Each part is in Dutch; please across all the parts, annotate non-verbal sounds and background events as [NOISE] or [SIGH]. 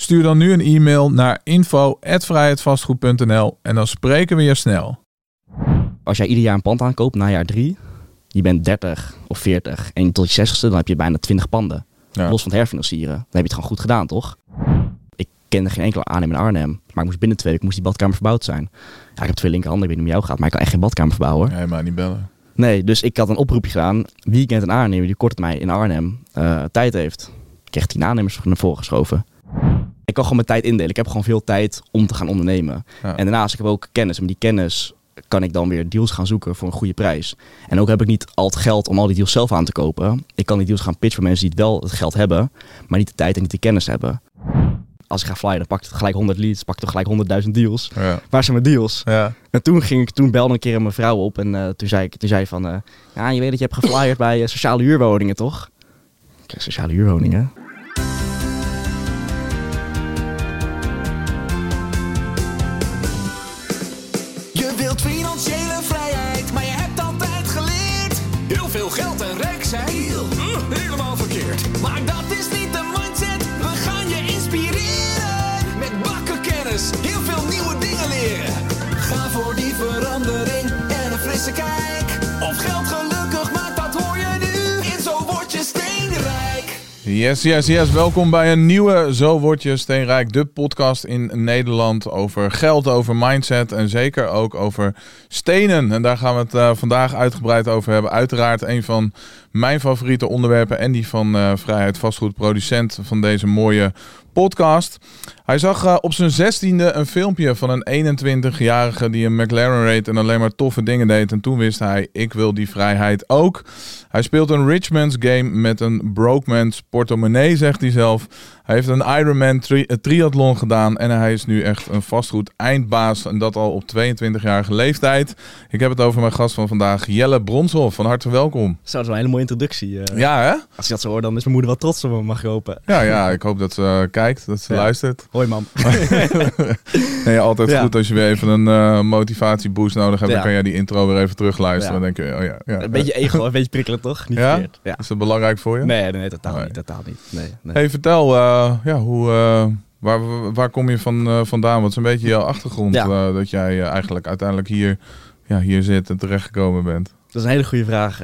Stuur dan nu een e-mail naar info@vrijheidvastgoed.nl en dan spreken we je snel. Als jij ieder jaar een pand aankoopt na jaar drie, je bent 30 of 40 en tot je 60ste, dan heb je bijna 20 panden. Ja. Los van het herfinancieren. Dan heb je het gewoon goed gedaan, toch? Ik kende geen enkele aannemer in Arnhem. Maar ik moest binnen twee weken moest die badkamer verbouwd zijn. Ja, ik heb twee linkerhanden, ik weet niet hoe jou gaat, maar ik kan echt geen badkamer verbouwen. Nee, maar niet bellen. Nee, dus ik had een oproepje gedaan. Wie kent een aannemer die kort termijn in Arnhem eh, tijd heeft? Ik kreeg tien aannemers naar voren geschoven. Ik kan gewoon mijn tijd indelen. Ik heb gewoon veel tijd om te gaan ondernemen. Ja. En daarnaast ik heb ook kennis. En met die kennis kan ik dan weer deals gaan zoeken voor een goede prijs. En ook heb ik niet al het geld om al die deals zelf aan te kopen. Ik kan die deals gaan pitchen voor mensen die het wel het geld hebben, maar niet de tijd en niet de kennis hebben. Als ik ga flyen, dan pak ik gelijk 100 leads, pak ik toch gelijk 100.000 deals. Ja. Waar zijn mijn deals? Ja. En toen, ging ik, toen belde een keer mijn vrouw op en eh, toen zei ik toen zei van, eh, ja, je weet dat je hebt geflyerd bij eh, sociale huurwoningen, toch? Ik zeg, sociale huurwoningen? Maar dat is niet de mindset, we gaan je inspireren. Met bakken kennis, heel veel nieuwe dingen leren. Ga voor die verandering en een frisse kijk. Of geld gelukkig maakt, dat hoor je nu. In Zo Word Je Steenrijk. Yes, yes, yes. Welkom bij een nieuwe Zo Word Je Steenrijk, de podcast in Nederland over geld, over mindset en zeker ook over stenen. En daar gaan we het eh, vandaag uitgebreid over hebben. Uiteraard een van mijn favoriete onderwerpen en die van eh, Vrijheid Vastgoed, producent van deze mooie podcast. Hij zag eh, op zijn zestiende een filmpje van een 21-jarige die een McLaren reed en alleen maar toffe dingen deed. En toen wist hij, ik wil die vrijheid ook. Hij speelt een rich man's game met een broke man's portemonnee, zegt hij zelf. Hij heeft een Ironman tri eh, triathlon gedaan en hij is nu echt een vastgoed eindbaas. En dat al op 22-jarige leeftijd. Ik heb het over mijn gast van vandaag, Jelle Bronshoff. Van harte welkom. Zo, dat is wel een hele mooie introductie. eh. Ja, hè? Als je dat zo hoort, dan is mijn moeder wel trots op me, mag ik hopen. Ja, ja, ik hoop dat ze kijkt, dat ze Ja. luistert. Hoi mam. [LAUGHS] [LAUGHS] Nee, altijd Ja. goed als je weer even een eh, motivatieboost nodig hebt. Dan kan jij die intro weer even terugluisteren. Dan denk je, oh ja. ja Een beetje ego, een beetje prikkelen toch? Niet Ja? verkeerd. Is dat belangrijk voor je? Nee, nee, totaal Nee. niet. Totaal niet. Nee, nee. Hey, vertel, eh, ja, hoe, eh, waar, waar kom je van, vandaan? Wat is een beetje jouw achtergrond Ja. dat jij eigenlijk uiteindelijk hier, ja, hier zit en terechtgekomen bent? Dat is een hele goede vraag.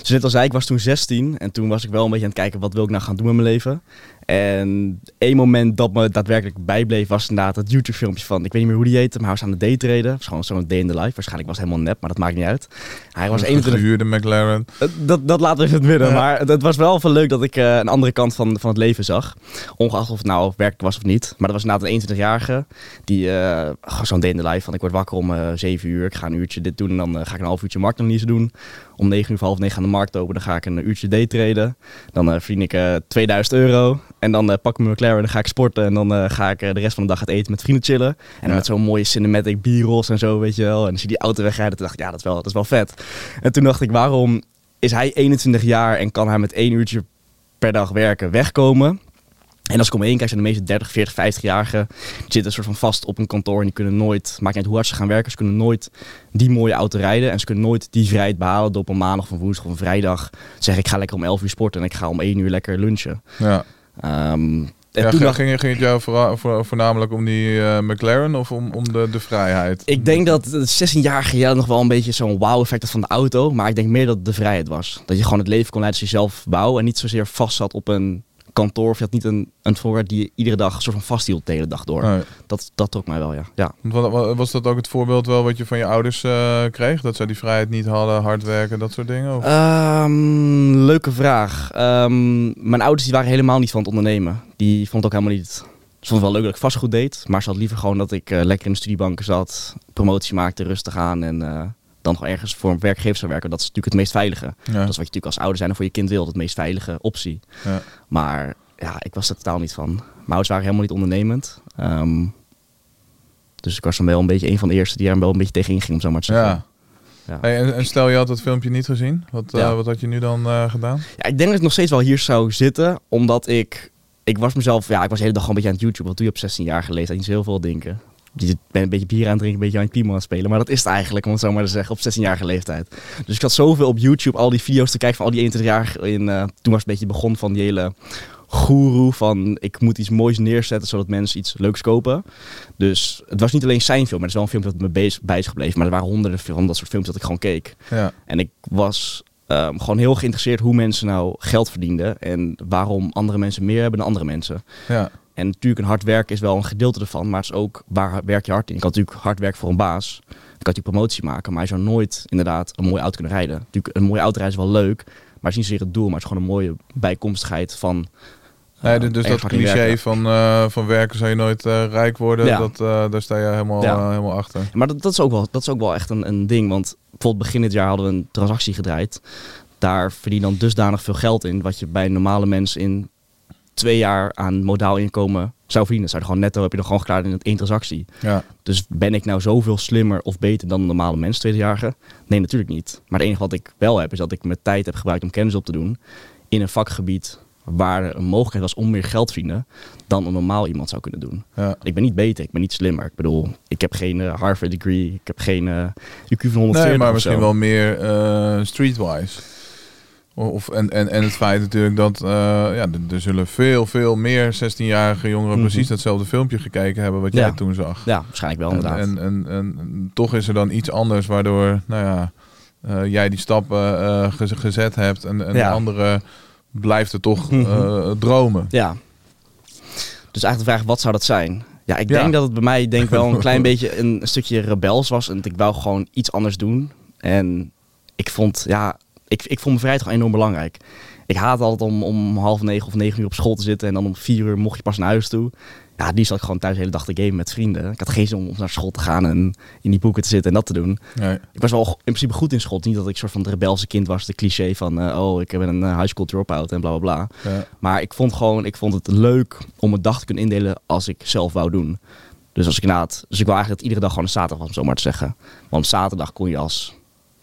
Dus net als zei, ik was toen 16 en toen was ik wel een beetje aan het kijken wat wil ik nou gaan doen met mijn leven. En één moment dat me daadwerkelijk bijbleef was inderdaad dat YouTube filmpje van, ik weet niet meer hoe die heette, maar hij was aan de daytraden. Het was gewoon zo'n day in the life. Waarschijnlijk was het helemaal nep, maar dat maakt niet uit. Hij was Een 21, gehuurde McLaren. Eh, Dat, dat laten we even in het midden. Ja. Maar het, was wel veel leuk dat ik eh, een andere kant van, van het leven zag. Ongeacht of het nou werkelijk was of niet. Maar dat was inderdaad een 21-jarige. Die eh, zo'n day in the life van ik word wakker om eh 7 uur. Ik ga een uurtje dit doen en dan ga ik een half uurtje marktanalyse doen. Om 9 uur, half 9 gaan de markt open. Dan ga ik een uurtje daytraden. Dan eh verdien ik eh 2000 euro. En dan eh, pak ik mijn McLaren en dan ga ik sporten. En dan ga ik de rest van de dag uit eten met vrienden chillen. En dan Ja. met zo'n mooie cinematic b-rolls en zo, weet je wel. En dan zie je die auto wegrijden. Toen dacht ik, ja, dat is wel, dat is wel vet. En toen dacht ik, waarom is hij 21 jaar en kan hij met één uurtje per dag werken wegkomen? En als ik om me heen kijk, zijn de meeste 30, 40, 50-jarigen... die zitten soort van vast op een kantoor en die kunnen nooit... maakt niet uit hoe hard ze gaan werken, ze kunnen nooit die mooie auto rijden... en ze kunnen nooit die vrijheid behalen door op een maandag of een woensdag of een vrijdag... zeggen, ik ga lekker om 11 uur sporten en ik ga om 1 uur lekker lunchen. Ja. Ehm, en Ja, toen ging, ging, ging het jou voor, voornamelijk om die eh, McLaren of om, om de, de vrijheid? ik denk dat het 16-jarige jaar nog wel een beetje zo'n wow-effect had van de auto. Maar ik denk meer dat het de vrijheid was. Dat je gewoon het leven kon leiden als je zelf bouwen. En niet zozeer vast zat op een kantoor. Of je had niet een, een voorwerp die je iedere dag een soort van vasthield de hele dag door. Nee. Dat, dat trok mij wel, ja. ja. Was dat ook het voorbeeld wel wat je van je ouders eh, kreeg? Dat zij die vrijheid niet hadden, hard werken, dat soort dingen? Of? Ehm, leuke vraag. Ehm, mijn ouders die waren helemaal niet van het ondernemen. Die vond ook helemaal niet... Ze vonden het wel leuk dat ik vastgoed deed. Maar ze had liever gewoon dat ik eh, lekker in de studiebanken zat. Promotie maakte, rustig aan. En eh, dan nog ergens voor een werkgever zou werken. Dat is natuurlijk het meest veilige. ja. Dat is wat je natuurlijk als ouder zijn en voor je kind wil. Het meest veilige optie. Ja. Maar ja, ik was er totaal niet van. Mijn ouders waren helemaal niet ondernemend. Ehm, Dus ik was dan wel een beetje een van de eerste die er wel een beetje tegen inging, om zo maar te zeggen. Ja. Ja. Hey, en, en stel je had dat filmpje niet gezien, wat, eh, wat had je nu dan eh, gedaan? Ja, ik denk dat ik nog steeds wel hier zou zitten, omdat ik... Ik was mezelf... Ja, ik was de hele dag gewoon een beetje aan het YouTube. Wat doe je op 16 jaar leeftijd? Niet zo heel veel denken. Je bent een beetje bier aan het drinken, een beetje aan het piemel aan het spelen. Maar dat is het eigenlijk, om het zo maar te zeggen, op 16-jarige leeftijd. Dus ik had zoveel op YouTube, al die video's te kijken van al die 21 jaar in... eh, toen was het een beetje begon van die hele goeroe van ik moet iets moois neerzetten zodat mensen iets leuks kopen. Dus het was niet alleen zijn film, maar het is wel een film dat me bezig, bij is gebleven. Maar er waren honderden van dat soort films dat ik gewoon keek. Ja. En ik was ehm, gewoon heel geïnteresseerd hoe mensen nou geld verdienden. En waarom andere mensen meer hebben dan andere mensen. Ja. En natuurlijk, een hard werken is wel een gedeelte ervan. Maar het is ook waar werk je hard in. Je kan natuurlijk hard werken voor een baas. Je kan natuurlijk promotie maken. Maar je zou nooit inderdaad een mooie auto kunnen rijden. Natuurlijk, een mooie auto rijden is wel leuk. Maar het is niet zozeer het doel. Maar het is gewoon een mooie bijkomstigheid van... Nee, eh, dus dus dat cliché werken. van, eh, van werken zou je nooit eh, rijk worden, Ja. dat, daar sta je helemaal, Ja. helemaal achter. Maar dat, dat, is ook wel, dat is ook wel echt een, een ding. Want bijvoorbeeld begin dit jaar hadden we een transactie gedraaid. Daar verdien je dan dusdanig veel geld in. Wat je bij normale mensen in twee jaar aan modaal inkomen zou verdienen. Zou je gewoon netto heb je dan gewoon geklaard in het één transactie. Ja. Dus ben ik nou zoveel slimmer of beter dan een normale mens, tweedejarige? Nee, natuurlijk niet. Maar het enige wat ik wel heb, is dat ik mijn tijd heb gebruikt om kennis op te doen. In een vakgebied waar er een mogelijkheid was om meer geld te verdienen dan een normaal iemand zou kunnen doen. Ja. Ik ben niet beter, ik ben niet slimmer. Ik bedoel, ik heb geen eh, Harvard degree, ik heb geen eh IQ van 140 Nee, maar misschien wel meer eh, streetwise. Of, en, en, en het feit natuurlijk dat eh, ja, er, zullen veel, veel meer 16-jarige jongeren Mhm. precies datzelfde filmpje gekeken hebben wat jij toen zag. Ja, waarschijnlijk wel inderdaad. En, en, en, en toch is er dan iets anders waardoor nou ja, eh, jij die stappen eh, gez- gezet hebt en, en Ja. de andere blijft er toch Mhm. dromen. Ja. Dus eigenlijk de vraag, wat zou dat zijn? Ja, ik Ja. denk dat het bij mij denk ik wel een klein [LAUGHS] beetje een, stukje rebels was. En dat ik wou gewoon iets anders doen. En ik vond, ja, ik, ik vond mijn vrijheid gewoon enorm belangrijk. Ik haat altijd om, om half negen of negen uur op school te zitten. En dan om vier uur mocht je pas naar huis toe. Ja, die zat ik gewoon thuis de hele dag te gamen met vrienden. Ik had geen zin om naar school te gaan en in die boeken te zitten en dat te doen. Nee. Ik was wel in principe goed in school. Niet dat ik een soort van het rebelse kind was. De cliché van, eh, oh, ik ben een eh, high school dropout en bla bla bla. Ja. Maar ik vond gewoon, ik vond het leuk om een dag te kunnen indelen als ik zelf wou doen. Dus als ik inderdaad, dus ik wou eigenlijk dat iedere dag gewoon een zaterdag was, om zo maar te zeggen. Want zaterdag kon je als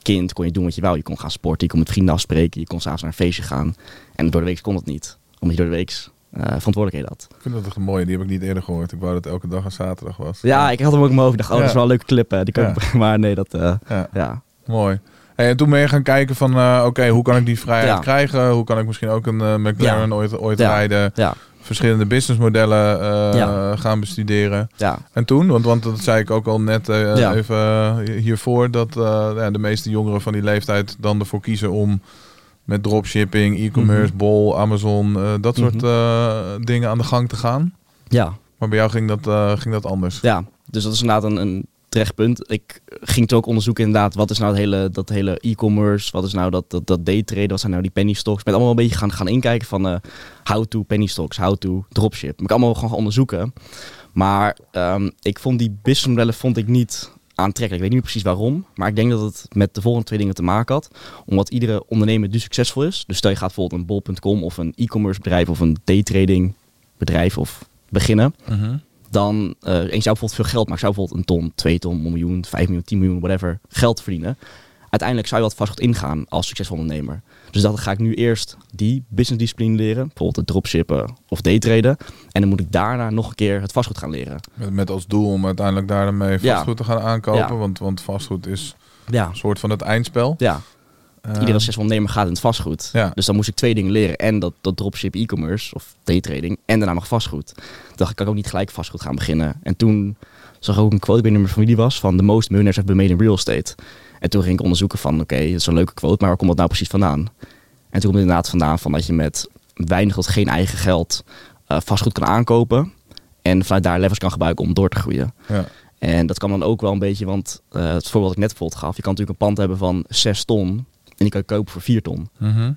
kind kon je doen wat je wou. Je kon gaan sporten, je kon met vrienden afspreken, je kon s'avonds naar een feestje gaan. En door de week kon dat niet, omdat je door de week eh, verantwoordelijkheden had. Ik vind dat echt een mooie, die heb ik niet eerder gehoord. Ik wou dat elke dag een zaterdag was. Ja, ik had hem ook in mijn hoofd. Ik dacht, oh, dat is Ja. wel een leuke clip. hè. Die kan ik- [LAUGHS] maar nee, dat, eh, Ja, ja. mooi. Hey, en toen ben je gaan kijken van, eh, oké, hoe kan ik die vrijheid Ja. krijgen? Hoe kan ik misschien ook een McLaren Ja. ooit, ooit Ja. rijden? Ja, Verschillende businessmodellen Ja. gaan bestuderen. ja, En toen, want, want dat zei ik ook al net eh, Ja. even eh, hiervoor, dat ja, de meeste jongeren van die leeftijd dan ervoor kiezen om met dropshipping, e-commerce, Mhm. Bol, Amazon, dat soort Mhm. dingen aan de gang te gaan. ja. Maar bij jou ging dat, ging dat anders. Ja, dus dat is inderdaad een, een terecht punt. Ik ging het ook onderzoeken inderdaad, wat is nou het hele, dat hele e-commerce, wat is nou dat, dat, dat daytraden, wat zijn nou die penny stocks. Ben allemaal een beetje gaan, gaan inkijken van eh, how to penny stocks, how to dropship. Ik allemaal gewoon gaan onderzoeken. Maar ehm, ik vond die businessmodellen vond ik niet aantrekkelijk. Ik weet niet precies waarom, maar ik denk dat het met de volgende twee dingen te maken had. Omdat iedere ondernemer dus succesvol is. Dus stel je gaat bijvoorbeeld een bol.com of een e-commerce bedrijf of een daytrading bedrijf of beginnen Mhm. Dan eh en je zou bijvoorbeeld veel geld maken. Zou bijvoorbeeld een ton, twee ton, een miljoen, vijf miljoen, tien miljoen, whatever, geld verdienen. Uiteindelijk zou je wat vastgoed ingaan als succesvol ondernemer. Dus dat ga ik nu eerst die business discipline leren, bijvoorbeeld het dropshippen of daytraden. En dan moet ik daarna nog een keer het vastgoed gaan leren. Met, met als doel om uiteindelijk daarmee Ja. vastgoed te gaan aankopen. Ja. Want, want vastgoed is Ja, een soort van het eindspel. ja. Eh, Iedere succesvol ondernemer gaat in het vastgoed. Ja. Dus dan moest ik twee dingen leren. En dat, dat dropship e-commerce of daytrading. En daarna nog vastgoed. Toen dacht ik, kan ik ook niet gelijk vastgoed gaan beginnen. En toen zag ik ook een quote, van wie die was. Van the most millionaires have been made in real estate. En toen ging ik onderzoeken van, oké, dat is een leuke quote. Maar waar komt dat nou precies vandaan? En toen komt het inderdaad vandaan van dat je met weinig tot geen eigen geld eh, vastgoed kan aankopen. En vanuit daar levels kan gebruiken om door te groeien. Ja. En dat kan dan ook wel een beetje, want eh, het voorbeeld dat ik net bijvoorbeeld gaf. Je kan natuurlijk een pand hebben van 6 ton en die kan je kopen voor 4 ton. Mhm.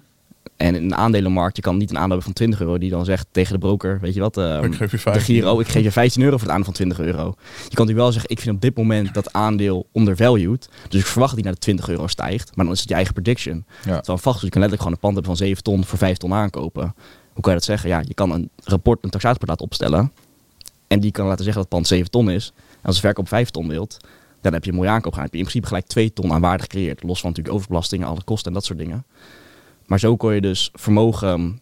En in een aandelenmarkt, je kan niet een aandeel hebben van 20 euro die dan zegt tegen de broker, weet je wat, eh, Ik geef je de 15. Giro, ik geef je 15 euro voor het aandeel van 20 euro. Je kan natuurlijk wel zeggen, ik vind op dit moment dat aandeel undervalued. Dus ik verwacht dat die naar de 20 euro stijgt. Maar dan is het je eigen prediction. Ja. Terwijl vast, je kan letterlijk gewoon een pand hebben van 7 ton voor 5 ton aankopen. Hoe kan je dat zeggen? Ja, je kan een rapport, een taxatierapport laten opstellen. En die kan laten zeggen dat het pand 7 ton is. als je verkoop 5 ton wilt, dan heb je een mooie aankoop gedaan. Heb je in principe gelijk 2 ton aan waarde gecreëerd. Los van natuurlijk overbelastingen, alle kosten en dat soort dingen. Maar zo kon je dus vermogen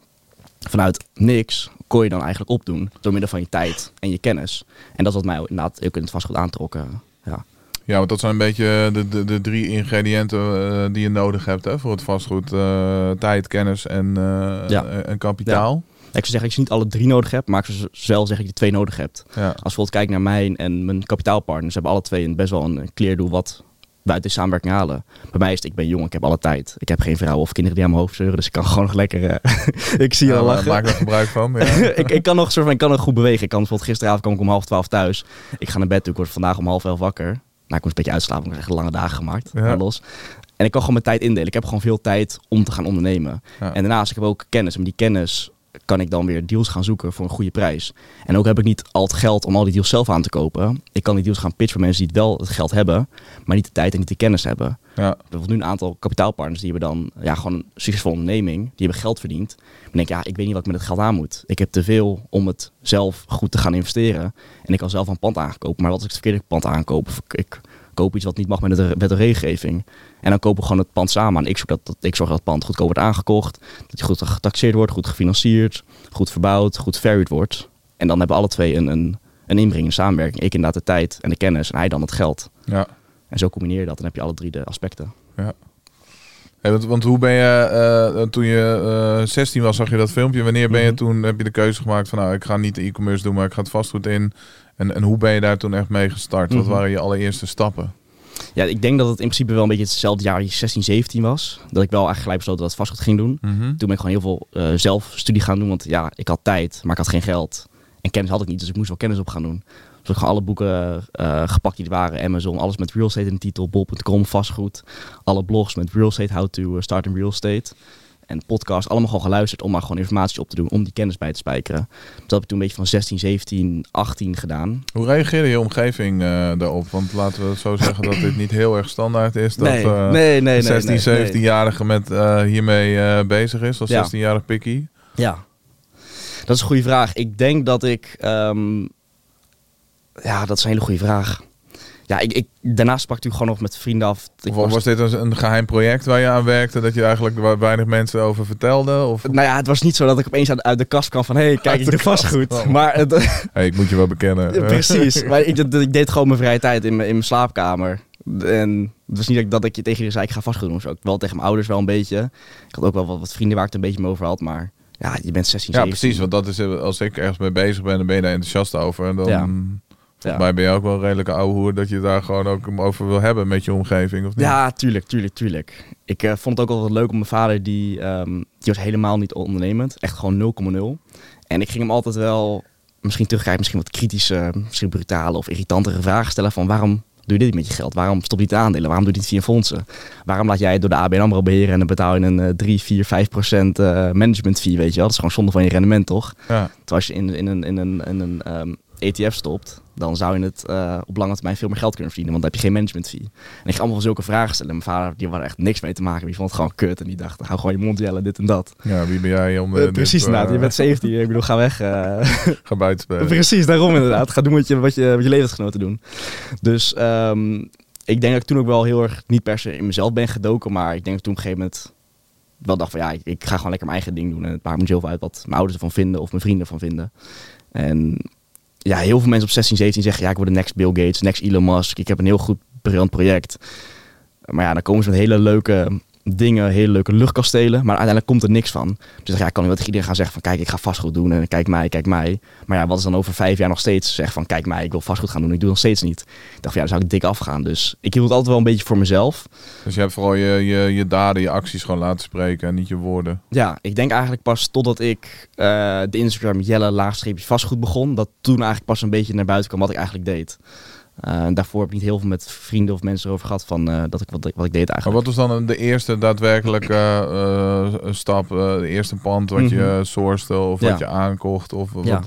vanuit niks, kon je dan eigenlijk opdoen. Door middel van je tijd en je kennis. En dat is wat mij inderdaad ook in het vastgoed aantrokken. Ja. Ja, want dat zijn een beetje de, de, de drie ingrediënten eh, die je nodig hebt hè, voor het vastgoed. Eh, tijd, kennis en, eh, Ja. en kapitaal. Ik zou zeggen je ze niet alle drie nodig hebt, maar ik zou zelf zeggen dat je twee nodig hebt. Ja. Als je bijvoorbeeld kijkt naar mij en mijn kapitaalpartners, hebben alle twee een best wel een clear doel wat we uit deze samenwerking halen. Bij mij is het, ik ben jong, ik heb alle tijd. Ik heb geen vrouw of kinderen die aan mijn hoofd zeuren, dus ik kan [LAUGHS] gewoon nog lekker... eh, [LAUGHS] ik zie je Ja, al lachen. Maak er gebruik van. Ja. [LAUGHS] ik, ik kan nog soort van, ik kan nog goed bewegen. Ik kan bijvoorbeeld gisteravond kwam ik om half twaalf thuis. Ik ga naar bed ik word vandaag om half elf wakker. Nou, ik moest een beetje uitslapen, ik heb echt lange dagen gemaakt. Ja. Los. En ik kan gewoon mijn tijd indelen. Ik heb gewoon veel tijd om te gaan ondernemen. Ja. En daarnaast, ik heb ook kennis. En die kennis kan ik dan weer deals gaan zoeken voor een goede prijs. En ook heb ik niet al het geld om al die deals zelf aan te kopen. Ik kan die deals gaan pitchen voor mensen die het wel het geld hebben, maar niet de tijd en niet de kennis hebben. Ja. Bijvoorbeeld nu een aantal kapitaalpartners die hebben dan ja, gewoon een succesvolle onderneming. Die hebben geld verdiend. Ik denk, ja, ik weet niet wat ik met het geld aan moet. Ik heb te veel om het zelf goed te gaan investeren. En ik kan zelf een pand aankopen. Maar wat als ik het verkeerde pand aankoop? Ik koop iets wat niet mag met de wet en regelgeving. En dan kopen we gewoon het pand samen. En ik zorg dat, dat, ik zorg dat het pand goedkoop wordt aangekocht. Dat het goed getaxeerd wordt, goed gefinancierd, goed verbouwd, goed verhuurd wordt. En dan hebben alle twee een, een, een inbreng, een samenwerking. Ik inderdaad de tijd en de kennis en hij dan het geld. Ja. En zo combineer je dat en dan heb je alle drie de aspecten. Hey, want, want hoe ben je, eh, toen je eh 16 was, zag je dat filmpje. Wanneer ben je Mhm. toen, heb je de keuze gemaakt van nou, ik ga niet de e-commerce doen, maar ik ga het vastgoed in. En, en hoe ben je daar toen echt mee gestart? Wat Mhm. waren je allereerste stappen? Ja, ik denk dat het in principe wel een beetje hetzelfde jaar, 16, 17 was. Dat ik wel eigenlijk gelijk besloten dat ik vastgoed ging doen. Mhm. Toen ben ik gewoon heel veel eh zelfstudie gaan doen. Want ja, ik had tijd, maar ik had geen geld. En kennis had ik niet, dus ik moest wel kennis op gaan doen. Dus ik gewoon alle boeken eh, gepakt die er waren. Amazon, alles met real estate in de titel. Bol.com, vastgoed. Alle blogs met real estate, how to start in real estate. En podcast, allemaal gewoon geluisterd om maar gewoon informatie op te doen. Om die kennis bij te spijkeren. Dat heb ik toen een beetje van 16, 17, 18 gedaan. Hoe reageerde je omgeving eh, daarop? Want laten we zo zeggen dat dit niet heel erg standaard is. Dat nee, eh, nee, nee, een nee, 16, nee, nee. 17-jarige met eh, hiermee bezig is. Als Ja. 16-jarig pikkie. Ja, dat is een goede vraag. Ik denk dat ik. ehm, ja, dat is een hele goede vraag. Ja, ik, ik, daarnaast sprak ik natuurlijk gewoon nog met vrienden af. Ik was dit een, een geheim project waar je aan werkte? Dat je eigenlijk weinig mensen over vertelde? Of Nou ja, het was niet zo dat ik opeens uit, uit de kast kwam van... hé, hey, kijk, ik doe vastgoed. Maar het, [LAUGHS] hey, ik moet je wel bekennen. Precies. Maar ik, ik deed gewoon mijn vrije tijd in mijn, in mijn slaapkamer. En het was niet dat ik, dat ik je tegen iedereen zei, ik ga vastgoed doen. zo. Ik wel tegen mijn ouders wel een beetje. Ik had ook wel wat, wat vrienden waar ik het een beetje mee over had. Maar ja, je bent 16, Ja, 17. precies. Want dat is eh, als ik ergens mee bezig ben, dan ben je daar enthousiast over. En dan, Ja. Volgens mij ben je ook wel een redelijke ouwe hoer dat je daar gewoon ook over wil hebben met je omgeving, of niet? Ja, tuurlijk, tuurlijk, tuurlijk. Ik eh, vond het ook altijd leuk om mijn vader, die, ehm, die was helemaal niet ondernemend. Echt gewoon 0,0. En ik ging hem altijd wel, misschien terugkijken, misschien wat kritische, misschien brutale of irritantere vragen stellen van waarom doe je dit met je geld? Waarom stop je niet in aandelen? Waarom doe je dit via fondsen? Waarom laat jij het door de ABN AMRO beheren en dan betaal je een eh, 3, 4, 5 procent eh, management fee, weet je wel? Dat is gewoon zonde van je rendement, toch? Ja. Terwijl als je in, in een, in een, in een ehm, ETF stopt, dan zou je het eh, op lange termijn veel meer geld kunnen verdienen, want dan heb je geen management fee. En ik ga allemaal van zulke vragen stellen. En mijn vader, die had er echt niks mee te maken. Die vond het gewoon kut en die dacht, hou gewoon je mond jellen, dit en dat. ja, wie ben jij om... dit, precies inderdaad, je bent 17, ik bedoel, ga weg. [LAUGHS] Ga buiten spelen. Precies, daarom inderdaad. Ga doen wat je, wat je, wat je levensgenoten doen. Dus ehm, ik denk dat ik toen ook wel heel erg niet per se in mezelf ben gedoken, maar ik denk dat toen op een gegeven moment wel dacht van ja, ik, ik ga gewoon lekker mijn eigen ding doen. En het maakt me zoveel uit wat mijn ouders ervan vinden of mijn vrienden ervan vinden. En ja, heel veel mensen op 16, 17 zeggen ja, ik word de next Bill Gates, next Elon Musk. Ik heb een heel goed, briljant project. Maar ja, dan komen ze met hele leuke dingen, hele leuke luchtkastelen. Maar uiteindelijk komt er niks van. Dus ja, ik kan nu wel tegen iedereen gaan zeggen van kijk, ik ga vastgoed doen. En kijk mij, kijk mij. Maar ja, wat is dan over vijf jaar nog steeds zeg van kijk mij, ik wil vastgoed gaan doen. Ik doe nog steeds niet. Ik dacht van ja, dan zou ik dik afgaan. Dus ik hield het altijd wel een beetje voor mezelf. Dus je hebt vooral je, je, je daden, je acties gewoon laten spreken en niet je woorden. Ja, ik denk eigenlijk pas totdat ik eh, de Instagram Jelle laagstreepje vastgoed begon. Dat toen eigenlijk pas een beetje naar buiten kwam wat ik eigenlijk deed. Eh, daarvoor heb ik niet heel veel met vrienden of mensen erover gehad van eh, dat ik wat, ik- wat ik deed Maar eigenlijk. wat was dan de eerste daadwerkelijke eh, stap, de eerste pand wat je Mhm. sourced of Ja. wat je aankocht? Of wat, Ja.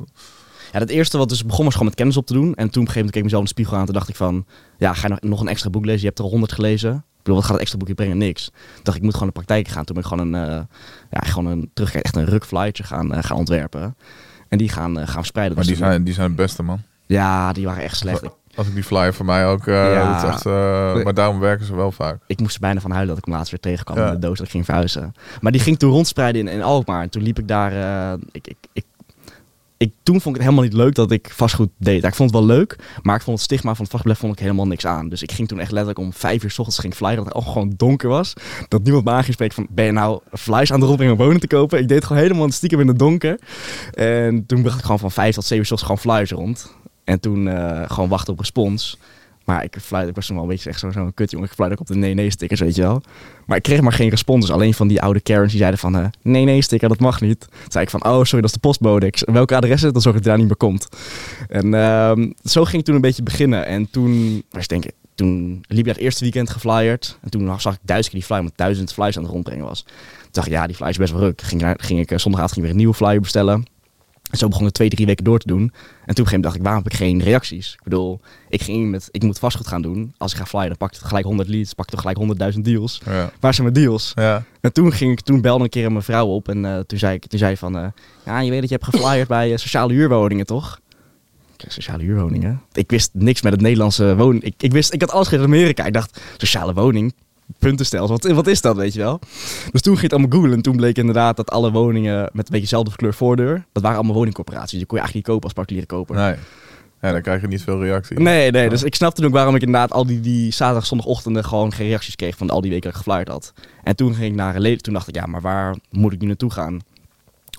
Ja, het eerste wat dus begon was gewoon met kennis op te doen. En toen op een gegeven moment keek ik mezelf in de spiegel aan. Toen dacht ik van, ja, ga je nog, nog een extra boek lezen? Je hebt er al honderd gelezen. Ik bedoel, wat gaat het extra boekje brengen? Niks. Toen dacht ik, ik moet gewoon de praktijk gaan. Toen ben ik gewoon een, ja, gewoon een terugkijk, echt een rukflyertje gaan, gaan ontwerpen. En die gaan, gaan verspreiden. Maar Dat die zijn, die zijn het beste, man. Ja, die waren echt slecht. Als ik die flyer voor mij ook... eh Ja. echt, eh, maar daarom werken ze wel vaak. Ik moest er bijna van huilen dat ik hem laatst weer tegenkwam Ja. in de doos dat ik ging verhuizen. Maar die ging toen rondspreiden in, in Alkmaar. En toen liep ik daar... eh, ik, ik, ik, ik, toen vond ik het helemaal niet leuk dat ik vastgoed deed. Ik vond het wel leuk, maar ik vond het stigma van het vond ik helemaal niks aan. Dus ik ging toen echt letterlijk om vijf uur s ochtends ging flyeren, dat het al gewoon donker was. Dat niemand me aangespreekt van, ben je nou flyers aan de rondbrengen om wonen te kopen? Ik deed het gewoon helemaal stiekem in het donker. En toen bracht ik gewoon van vijf tot zeven uur s ochtends gewoon flyers rond. En toen eh, gewoon wachten op respons. Maar ik, fluit, ik was toen wel een beetje echt zo- zo'n kut jongen. Ik fluit ook op de nee-nee-stickers, weet je wel. Maar ik kreeg maar geen respons. Dus alleen van die oude Karens die zeiden van... eh, nee-nee-sticker, dat mag niet. Toen zei ik van, oh sorry, dat is de postbode. Ik, welke adres is het? Dan zorg dat hij daar niet meer komt. En ehm, zo ging ik toen een beetje beginnen. En toen, was denk ik, toen liep ik het eerste weekend geflyerd. En toen zag ik duizend keer die flyer, met duizend flyers aan het rondbrengen was. Toen dacht ik, ja, die flyer is best wel ruk. Ging, ik ging ik eh, zondagavond ging ik weer een nieuwe flyer bestellen. En zo begon ik twee, drie weken door te doen. En toen op een gegeven moment dacht ik, waarom heb ik geen reacties? Ik bedoel, ik ging in met, ik moet vastgoed gaan doen. Als ik ga flyen, dan pak ik gelijk 100 leads, pak ik toch gelijk 100.000 deals. Ja. Waar zijn mijn deals? Ja. En toen, ging ik, toen belde een keer een mevrouw op en eh, toen zei ik toen zei ik van, eh, ja, je weet dat je hebt geflyerd bij eh, sociale huurwoningen, toch? Sociale huurwoningen? Ik wist niks met het Nederlandse woning. Ik, ik, wist, ik had alles in Amerika. Ik dacht, sociale woning, puntenstelsel, wat, wat is dat, weet je wel? Dus toen ging het allemaal googlen en toen bleek inderdaad dat alle woningen met een beetje dezelfde kleur voordeur, dat waren allemaal woningcorporaties. Die kon je eigenlijk niet kopen als particuliere koper. Nee. Ja, dan krijg je niet veel reactie. Nee, nee. Dus ik snapte toen ook waarom ik inderdaad al die, die zaterdag, zondagochtenden gewoon geen reacties kreeg van al die weken dat ik had. En toen ging ik naar een lely. Toen dacht ik, ja, maar waar moet ik nu naartoe gaan?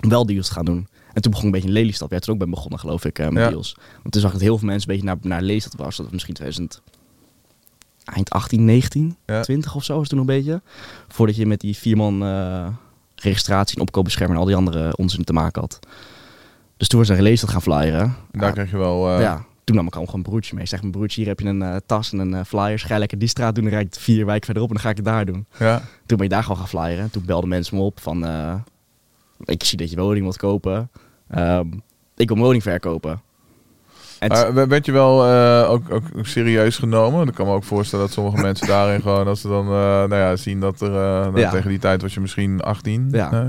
Om wel deals te gaan doen. En toen begon een beetje een leliestap. Ja, toen ook ben begonnen, geloof ik, eh, met Ja. deals. Want toen zag ik dat heel veel mensen een beetje naar, naar leliestap was. Dat was misschien 2000, eind 18, 19, Ja. 20 of zo was het toen nog een beetje. Voordat je met die vierman eh registratie en opkoopbeschermer en al die andere onzin te maken had. Dus toen was er een leliestap gaan flyeren. Daar Ja, krijg je wel... eh, ja, toen nam ik al gewoon een broertje mee. Ik Zeg mijn broertje, hier heb je een eh, tas en een flyer. Ga je lekker die straat doen, dan rijd ik vier wijken verderop en dan ga ik het daar doen. ja. Toen ben ik daar gewoon gaan flyeren. Toen belden mensen me op van, ik zie dat je woning wilt kopen. Ehm, ik wil mijn woning verkopen. Maar w- werd je wel eh, ook, ook serieus genomen? Ik kan me ook voorstellen dat sommige [LAUGHS] mensen daarin gewoon, als ze dan eh, nou ja, zien dat er, eh, nou, Ja. tegen die tijd was je misschien 18. Ja. eh?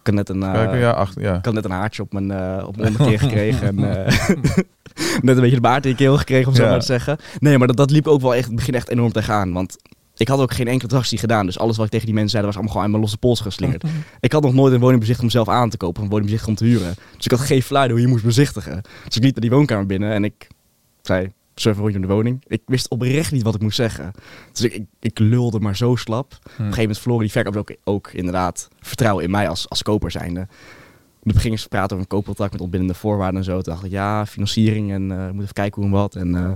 ik had net een, eh, Werken? ja, 18, ja. ik had net een haartje op mijn, eh, op mijn [LAUGHS] onderkeer gekregen. en, eh, [LAUGHS] net een beetje de baard in je keel gekregen, om zo Ja. maar te zeggen. Nee, maar dat, dat liep ook wel echt, het begin echt enorm tegenaan. Want ik had ook geen enkele transactie gedaan. Dus alles wat ik tegen die mensen zei, dat was allemaal gewoon aan mijn losse pols geslingerd. ik had nog nooit een woning bezichtigd om zelf aan te kopen. Een woning bezichtigd om te huren. Dus ik had geen flyer hoe je moest bezichtigen. Dus ik liep naar die woonkamer binnen en ik zei... Surf rondje om de woning. Ik wist oprecht niet wat ik moest zeggen. Dus ik, ik, ik lulde maar zo slap. Op een gegeven moment verloren die verkoop ook, ook inderdaad vertrouwen in mij als, als koper zijnde. Toen gingen ze praten over een koopcontract met ontbindende voorwaarden en zo. Toen dacht ik, ja, financiering en eh moet even kijken hoe en wat. En eh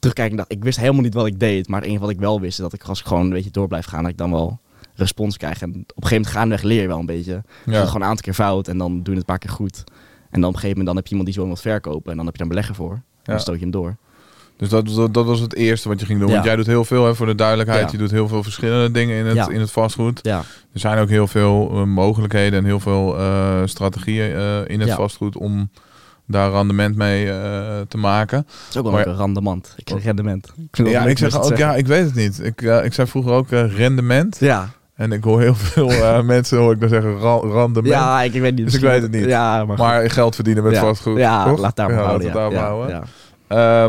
terugkijken, dacht ik wist helemaal niet wat ik deed. Maar het enige wat ik wel wist, is dat ik als ik gewoon een beetje door blijf gaan, dat ik dan wel respons krijg. En op een gegeven moment gaandeweg leer je wel een beetje. Dus Ja. het gewoon een aantal keer fout en dan doe je het een paar keer goed. En dan op een gegeven moment dan heb je iemand die zo wil verkopen en dan heb je daar een belegger voor. En Ja. dan stoot je hem door. Dus dat, dat, dat was het eerste wat je ging doen. Ja. Want jij doet heel veel, hè, voor de duidelijkheid. Ja. Je doet heel veel verschillende dingen in het, Ja. in het vastgoed. Ja, Er zijn ook heel veel eh, mogelijkheden en heel veel eh, strategieën eh, in het vastgoed om daar rendement mee eh, te maken. het is ook wel Maar- een rendement. Ik zeg rendement. Ik Ja, ik zeg ook, ja, ik weet het niet. Ik, ik zei vroeger ook eh, rendement. Ja, En ik hoor heel veel eh, [LAUGHS] mensen hoor ik dan zeggen rendement. ja ik, ik weet niet. Dus ik weet het niet. Ja, maar, Maar geld verdienen met ja. vastgoed. Ja, toch? laat daar maar Ja, houden. we ja. daar maar houden. ja.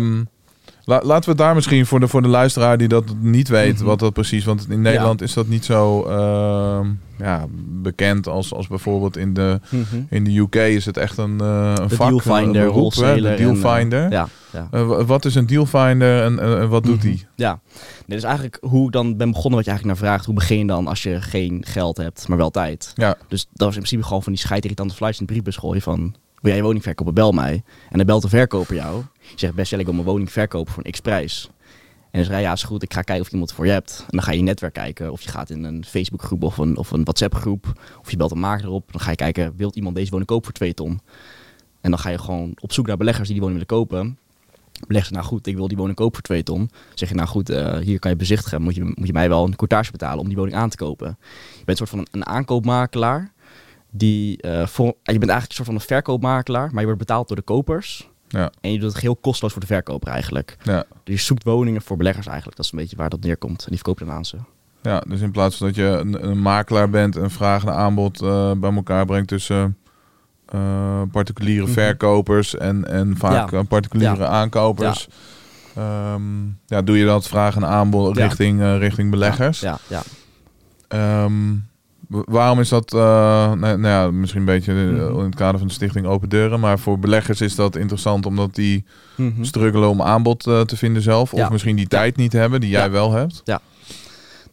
La- laten we daar misschien voor de, voor de luisteraar die dat niet weet, Mhm. wat dat precies. Want in Nederland is dat niet zo ehm, ja, bekend als, als bijvoorbeeld in de, Mhm. in de UK is het echt een, eh een De vak. dealfinder, een beroep, hè. De en, dealfinder. eh, ja, ja. Eh, wa- wat is een dealfinder en eh, wat doet Mhm. die? Ja, nee, dus eigenlijk hoe ik dan ben begonnen wat je eigenlijk naar vraagt. Hoe begin je dan als je geen geld hebt, maar wel tijd? Ja, Dus dat was in principe gewoon van die scheidirritante flyers in de briefbus gooien van... Wil jij je woning verkopen? Bel mij. En dan belt de verkoper jou. Je zegt best wel, ik wil mijn woning verkopen voor een x-prijs. En dan je, ja, is goed, ik ga kijken of iemand voor je hebt. En dan ga je je netwerk kijken. Of je gaat in een Facebookgroep of een, of een WhatsApp-groep. Of je belt een makelaar op. Dan ga je kijken, wilt iemand deze woning kopen voor 2 ton? En dan ga je gewoon op zoek naar beleggers die die woning willen kopen. Beleg ze, nou goed, ik wil die woning kopen voor 2 ton. Zeg je, nou goed, eh, hier kan je bezichtigen. Moet je, moet je mij wel een courtage betalen om die woning aan te kopen. Je bent een soort van een, aankoopmakelaar. Die, eh, voor, je bent eigenlijk een soort van een verkoopmakelaar. Maar je wordt betaald door de kopers. Ja, En je doet het geheel kosteloos voor de verkoper eigenlijk. ja. Dus je zoekt woningen voor beleggers eigenlijk. Dat is een beetje waar dat neerkomt. En die verkoop je dan aan ze. Ja, dus in plaats van dat je een, een makelaar bent en vraag en aanbod eh, bij elkaar brengt tussen eh, particuliere Mhm. verkopers en, en vaak Ja. eh, particuliere Ja. aankopers, Ehm, ja, doe je dat vraag en aanbod Ja. richting, eh, richting beleggers? Ja, ja. W- waarom is dat, eh, nou, nou ja, misschien een beetje eh, Mhm. in het kader van de stichting Open Deuren, maar voor beleggers is dat interessant omdat die Mhm. struggelen om aanbod eh, te vinden zelf, of Ja. misschien die tijd niet hebben die jij Ja. wel hebt.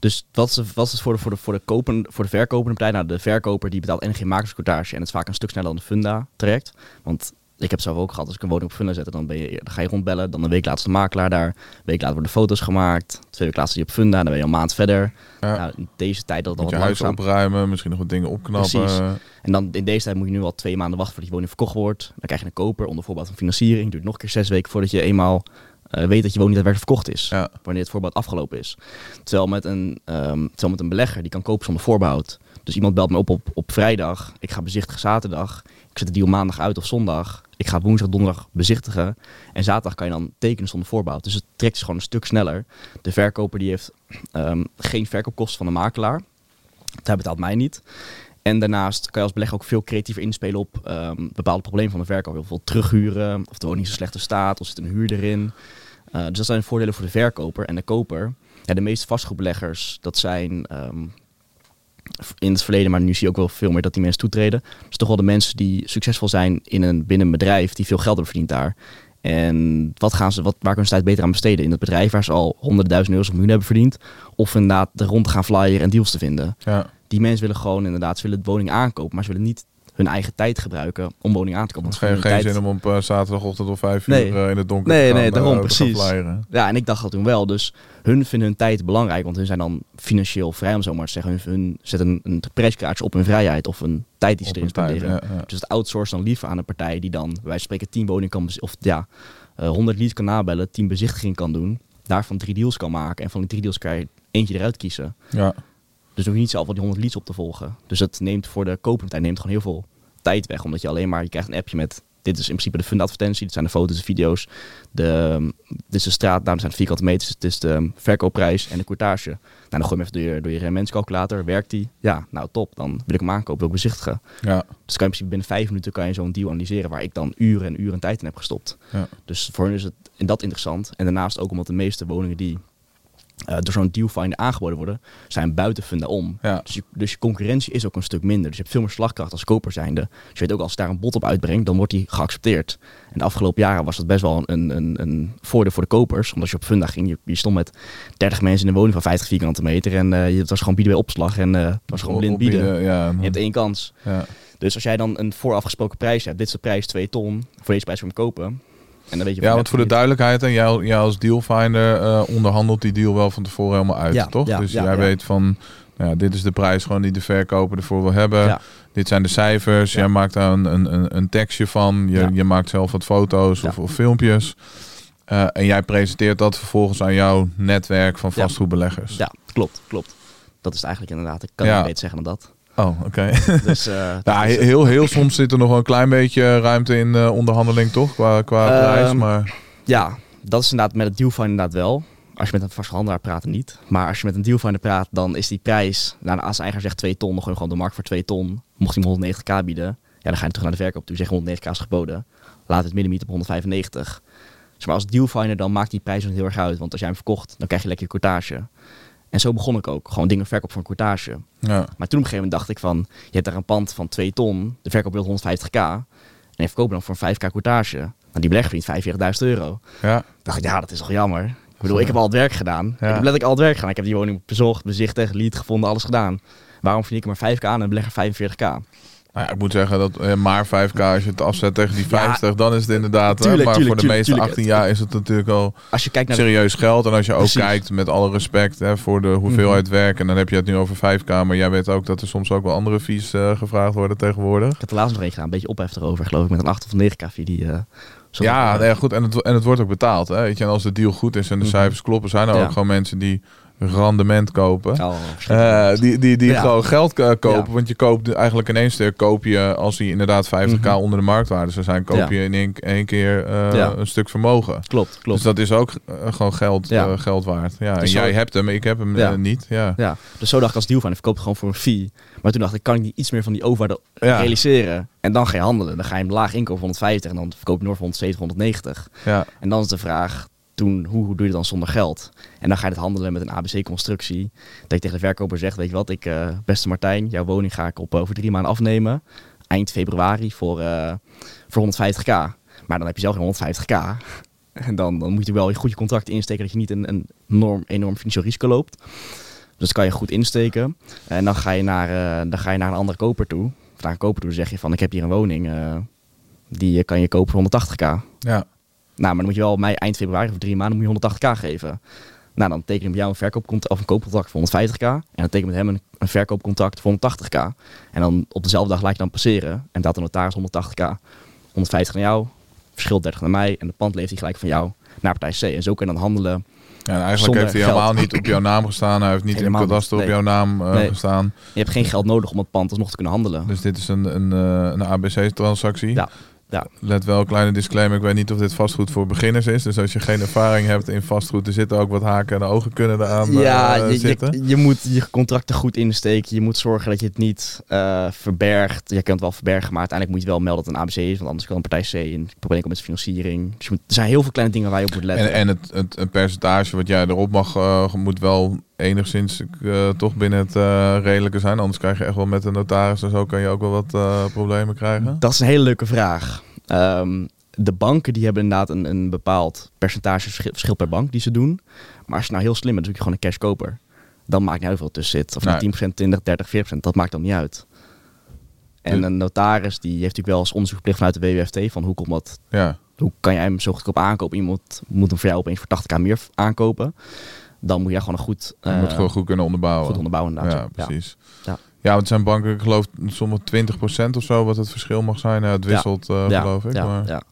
Dus wat is, wat is voor de, voor de, voor de, kopen, voor de verkopende partij? Nou, de verkoper die betaalt en geen makerscourtage. En het is vaak een stuk sneller dan de funda traject. Want ik heb zelf ook gehad. Als ik een woning op funda zet, dan, ben je, dan ga je rondbellen. Dan een week later is de makelaar daar. Een week later worden foto's gemaakt. Twee weken later je op funda. Dan ben je een maand verder. Ja. Nou, in deze tijd dat het Moet al je wat huis langzaam... opruimen, misschien nog wat dingen opknappen. Precies. En dan in deze tijd moet je nu al twee maanden wachten voordat je woning verkocht wordt. Dan krijg je een koper onder voorbehoud van financiering. Duurt nog een keer zes weken voordat je eenmaal eh, weet dat je woning daadwerkelijk verkocht is. Ja. Wanneer het voorbehoud afgelopen is. Terwijl met, een, ehm, terwijl met een belegger, die kan kopen zonder voorbehoud. Dus iemand belt me op, op op vrijdag. Ik ga bezichtigen zaterdag. Ik zet de deal maandag uit of zondag. Ik ga woensdag, donderdag bezichtigen. En zaterdag kan je dan tekenen zonder voorbehoud. Dus het trekt is gewoon een stuk sneller. De verkoper die heeft ehm, geen verkoopkosten van de makelaar. Hij betaalt mij niet. En daarnaast kan je als belegger ook veel creatiever inspelen op ehm, bepaalde problemen van de verkoop. Bijvoorbeeld terughuren, of de woning is in slechte staat, of zit een huur erin. Eh, dus dat zijn voordelen voor de verkoper en de koper. Ja, de meeste vastgoedbeleggers, dat zijn ehm, in het verleden, maar nu zie je ook wel veel meer dat die mensen toetreden. Dus toch wel de mensen die succesvol zijn in een, binnen een bedrijf, die veel geld hebben verdiend daar. En wat gaan ze, wat, waar kunnen ze tijd beter aan besteden? In het bedrijf waar ze al honderdduizend euro's of miljoen hebben verdiend. Of inderdaad er rond te gaan flyeren en deals te vinden Ja. die mensen willen gewoon inderdaad, ze willen de woning aankopen, maar ze willen niet hun eigen tijd gebruiken om woning aan te kopen. Het geen hun zin om op eh, zaterdagochtend of vijf Nee. uur eh, in het donker Nee, te gaan, nee, daarom, eh, precies. Ja, en ik dacht dat toen wel. Dus hun vinden hun tijd belangrijk, want hun zijn dan financieel vrij, om zo maar te zeggen. Hun, hun zetten een, een prijskaartje op hun vrijheid of een tijd die ze erin spenderen. ja, ja. Dus het outsourcen dan liever aan een partij die dan, van spreken, 10 woningen kan, of ja, eh 100 leads kan nabellen, 10 bezichtigingen kan doen, daarvan drie deals kan maken. En van die drie deals kan je eentje eruit kiezen. Ja. Dus hoef je niet zelf al die 100 leads op te volgen. Dus dat neemt voor de koperpartij neemt gewoon heel veel tijd weg. Omdat je alleen maar, je krijgt een appje met, dit is in principe de fundadvertentie. Dit zijn de foto's, de video's. De, dit is de straatnaam, zijn de vierkante meters. Het is de verkoopprijs en de courtage. Nou, dan gooi je hem even door je, door je rendementscalculator. Werkt die? Ja, nou top. Dan wil ik hem aankopen, wil ik bezichtigen. Ja. Dus kan je in principe binnen vijf minuten kan je zo'n deal analyseren waar ik dan uren en uren tijd in heb gestopt. Ja. Dus voor hen is het in dat interessant. En daarnaast ook omdat de meeste woningen die eh, door zo'n dealfinder aangeboden worden, zijn buiten funda om. Ja. Dus, je, dus je concurrentie is ook een stuk minder. Dus je hebt veel meer slagkracht als koper zijnde. Dus je weet ook als daar een bod op uitbrengt, dan wordt die geaccepteerd. En de afgelopen jaren was dat best wel een, een, een voordeel voor de kopers. Omdat je op funda ging, je, je stond met 30 mensen in een woning van 50 vierkante meter. En eh, je- het was gewoon bieden bij opslag en het was gewoon blind bieden. Ja, Je hebt één kans. ja. Dus als jij dan een voorafgesproken prijs hebt, dit is de prijs 2 ton, voor deze prijs voor hem kopen. En dan weet je ja, want voor de duidelijkheid, en jij, jij als dealfinder eh, onderhandelt die deal wel van tevoren helemaal uit, Ja, toch? ja, dus ja, jij weet van, nou ja, dit is de prijs gewoon die de verkoper ervoor wil hebben. Dit zijn de cijfers. Jij maakt daar een, een, een- een tekstje van. Je, je maakt zelf wat foto's of, of filmpjes. Eh, en jij presenteert dat vervolgens aan jouw netwerk van vastgoedbeleggers. Ja, klopt, klopt. Dat is het eigenlijk inderdaad. Ik kan niet beter zeggen dan dat. Oh, oké. [LAUGHS] Dus, eh, [LAUGHS] Ja, heel, heel soms zit er nog wel een klein beetje ruimte in eh, onderhandeling, toch? Qua, qua Ehm, prijs. Maar ja, dat is inderdaad met het dealfinder inderdaad wel. Als je met een vasthandelaar praat, niet. Maar als je met een dealfinder praat, dan is die prijs... Nou, als de eigenaar zegt 2 ton, dan gooi je gewoon de markt voor 2 ton. Mocht hij hem 190k bieden, ja, dan ga je terug naar de verkoop toe. Zeg 190k is geboden. Laat het middenmiet op 195. Dus maar als dealfinder, dan maakt die prijs niet heel erg uit. Want als jij hem verkocht, dan krijg je lekker je courtage. En zo begon ik ook. Gewoon dingen verkoop voor een courtage. ja, Maar toen op een gegeven moment dacht ik van, je hebt daar een pand van 2 ton, de verkoop wil 150k. En je verkoopt dan voor een 5k courtage. Nou, die belegger verdient 45.000 euro. ja, dacht ik, ja, dat is toch jammer. Ik bedoel, ik heb al het werk gedaan. Ik heb letterlijk al het werk gedaan. Ik heb die woning bezocht, bezichtigd, lead gevonden, alles gedaan. Waarom verdien ik maar 5k aan en een belegger 45k? Nou ja, ik moet zeggen dat eh, maar 5k, als je het afzet tegen die Ja. 50, dan is het inderdaad. Tuurlijk, maar tuurlijk, voor de meeste tuurlijk. 18 jaar is het natuurlijk al Als je kijkt naar de... serieus geld. En als je ook Precies. kijkt met alle respect hè, voor de hoeveelheid werk. En dan heb je het nu over 5k. Maar jij weet ook dat er soms ook wel andere fees eh, gevraagd worden tegenwoordig. Ik heb er laatst nog een gedaan, een beetje ophef erover, geloof ik, met een 8 of 9k fee die... eh, Ja, nee, goed. En het, en het wordt ook betaald. Hè? Weet je, en als de deal goed is en de Mhm. cijfers kloppen, zijn er Ja. ook gewoon mensen die rendement kopen. Oh, Eh, die die, die Ja. gewoon geld eh, kopen. Ja. Want je koopt eigenlijk in één stuk, koop je, als die inderdaad 50k Mhm. onder de marktwaarde zou zijn, koop Ja. je in één, één keer eh, een stuk vermogen. klopt, klopt. Dus dat is ook gewoon geld, geld waard. Ja, en Dus zo- jij hebt hem, ik heb hem niet. Ja. Ja, dus zo dacht ik als deal van, ik verkoop gewoon voor een fee. Maar toen dacht ik, kan ik niet iets meer van die overwaarde realiseren? En dan ga je handelen. Dan ga je hem laag inkopen voor 150 en dan verkoop je nog voor 170, 190. Ja. En dan is de vraag, toen, hoe, hoe doe je het dan zonder geld? En dan ga je het handelen met een ABC-constructie. Dat je tegen de verkoper zegt, weet je wat, ik, eh, beste Martijn, jouw woning ga ik op over drie maanden afnemen. Eind februari voor, eh, voor 150k. Maar dan heb je zelf geen 150k. [LAUGHS] En dan, dan moet je wel je contract insteken dat je niet een, een enorm, enorm financieel risico loopt. Dus dat kan je goed insteken. En dan ga je naar, eh, dan ga je naar een andere koper toe. Of naar een koper toe zeg je van, ik heb hier een woning. eh, die kan je kopen voor 180k. Ja. Nou, maar dan moet je wel mij eind februari of drie maanden moet je 180k geven. Nou, dan teken je met jou een verkoopcontract of een koopcontract voor 150k. En dan teken je met hem een, een verkoopcontract voor 180k. En dan op dezelfde dag laat je dan passeren. En dat de notaris 180k. 150 naar jou, verschil 30 naar mij. En de pand leeft hij gelijk van jou naar partij C. En zo kun je dan handelen. Ja, en eigenlijk heeft hij geld. helemaal niet op jouw naam gestaan. Hij heeft niet Helemaal in het kadaster op jouw naam eh, Nee. gestaan. Je hebt geen geld nodig om het pand alsnog te kunnen handelen. Dus dit is een, een, eh, een ABC-transactie. Ja, ja. Let wel, kleine disclaimer. Ik weet niet of dit vastgoed voor beginners is. Dus als je geen ervaring hebt in vastgoed, er zitten ook wat haken en ogen kunnen eraan Ja, eh, je, zitten. je, je moet je contracten goed insteken. Je moet zorgen dat je het niet eh, verbergt. Je kunt het wel verbergen, maar uiteindelijk moet je wel melden dat het een ABC is. Want anders kan een partij C in probleem komen met financiering. Dus je moet, er zijn heel veel kleine dingen waar je op moet letten. En, en het, het, het percentage wat jij erop mag, eh, moet wel enigszins eh, toch binnen het eh, redelijke zijn. Anders krijg je echt wel met de notaris en zo kan je ook wel wat eh, problemen krijgen. Dat is een hele leuke vraag. Ehm, de banken die hebben inderdaad een, een bepaald percentage verschil, per bank die ze doen. Maar als je nou heel slim bent, dan doe je gewoon een cashkoper. Dan maakt niet uit hoeveel tussen zit. Of Nee. nou 10%, 20, 30, 40%, dat maakt dan niet uit. En een notaris die heeft natuurlijk wel eens onderzoekplicht vanuit de WWFT van hoe komt dat Ja, hoe kan jij hem zo goedkoop aankopen? Iemand moet hem voor jou opeens voor 80k meer aankopen. Dan moet jij gewoon een goed, je eh, moet gewoon goed kunnen onderbouwen. goed onderbouwen. inderdaad. Ja, precies. Ja. Ja, want het zijn banken, ik geloof sommige 20% of zo, wat het verschil mag zijn. Het wisselt, eh, geloof ik. Ja, maar... ja.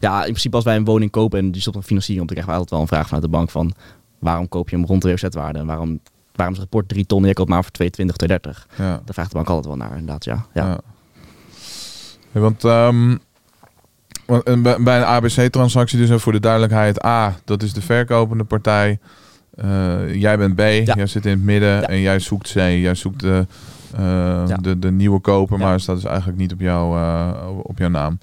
ja, in principe als wij een woning kopen en die stopt op financiering, dan krijgen we altijd wel een vraag vanuit de bank van waarom koop je hem rond de WOZ-waarde? En waarom, waarom is het rapport 3 ton en je koopt maar voor 220, 230? Ja. Daar vraagt de bank altijd wel naar, inderdaad. Ja, ja. Want ehm, eh, bij een ABC-transactie, dus voor de duidelijkheid, A, dat is de verkopende partij. Eh, jij bent B, jij zit in het midden en jij zoekt C. Jij zoekt de, eh, de, de nieuwe koper, maar staat dus eigenlijk niet op, jou, eh, op jouw naam.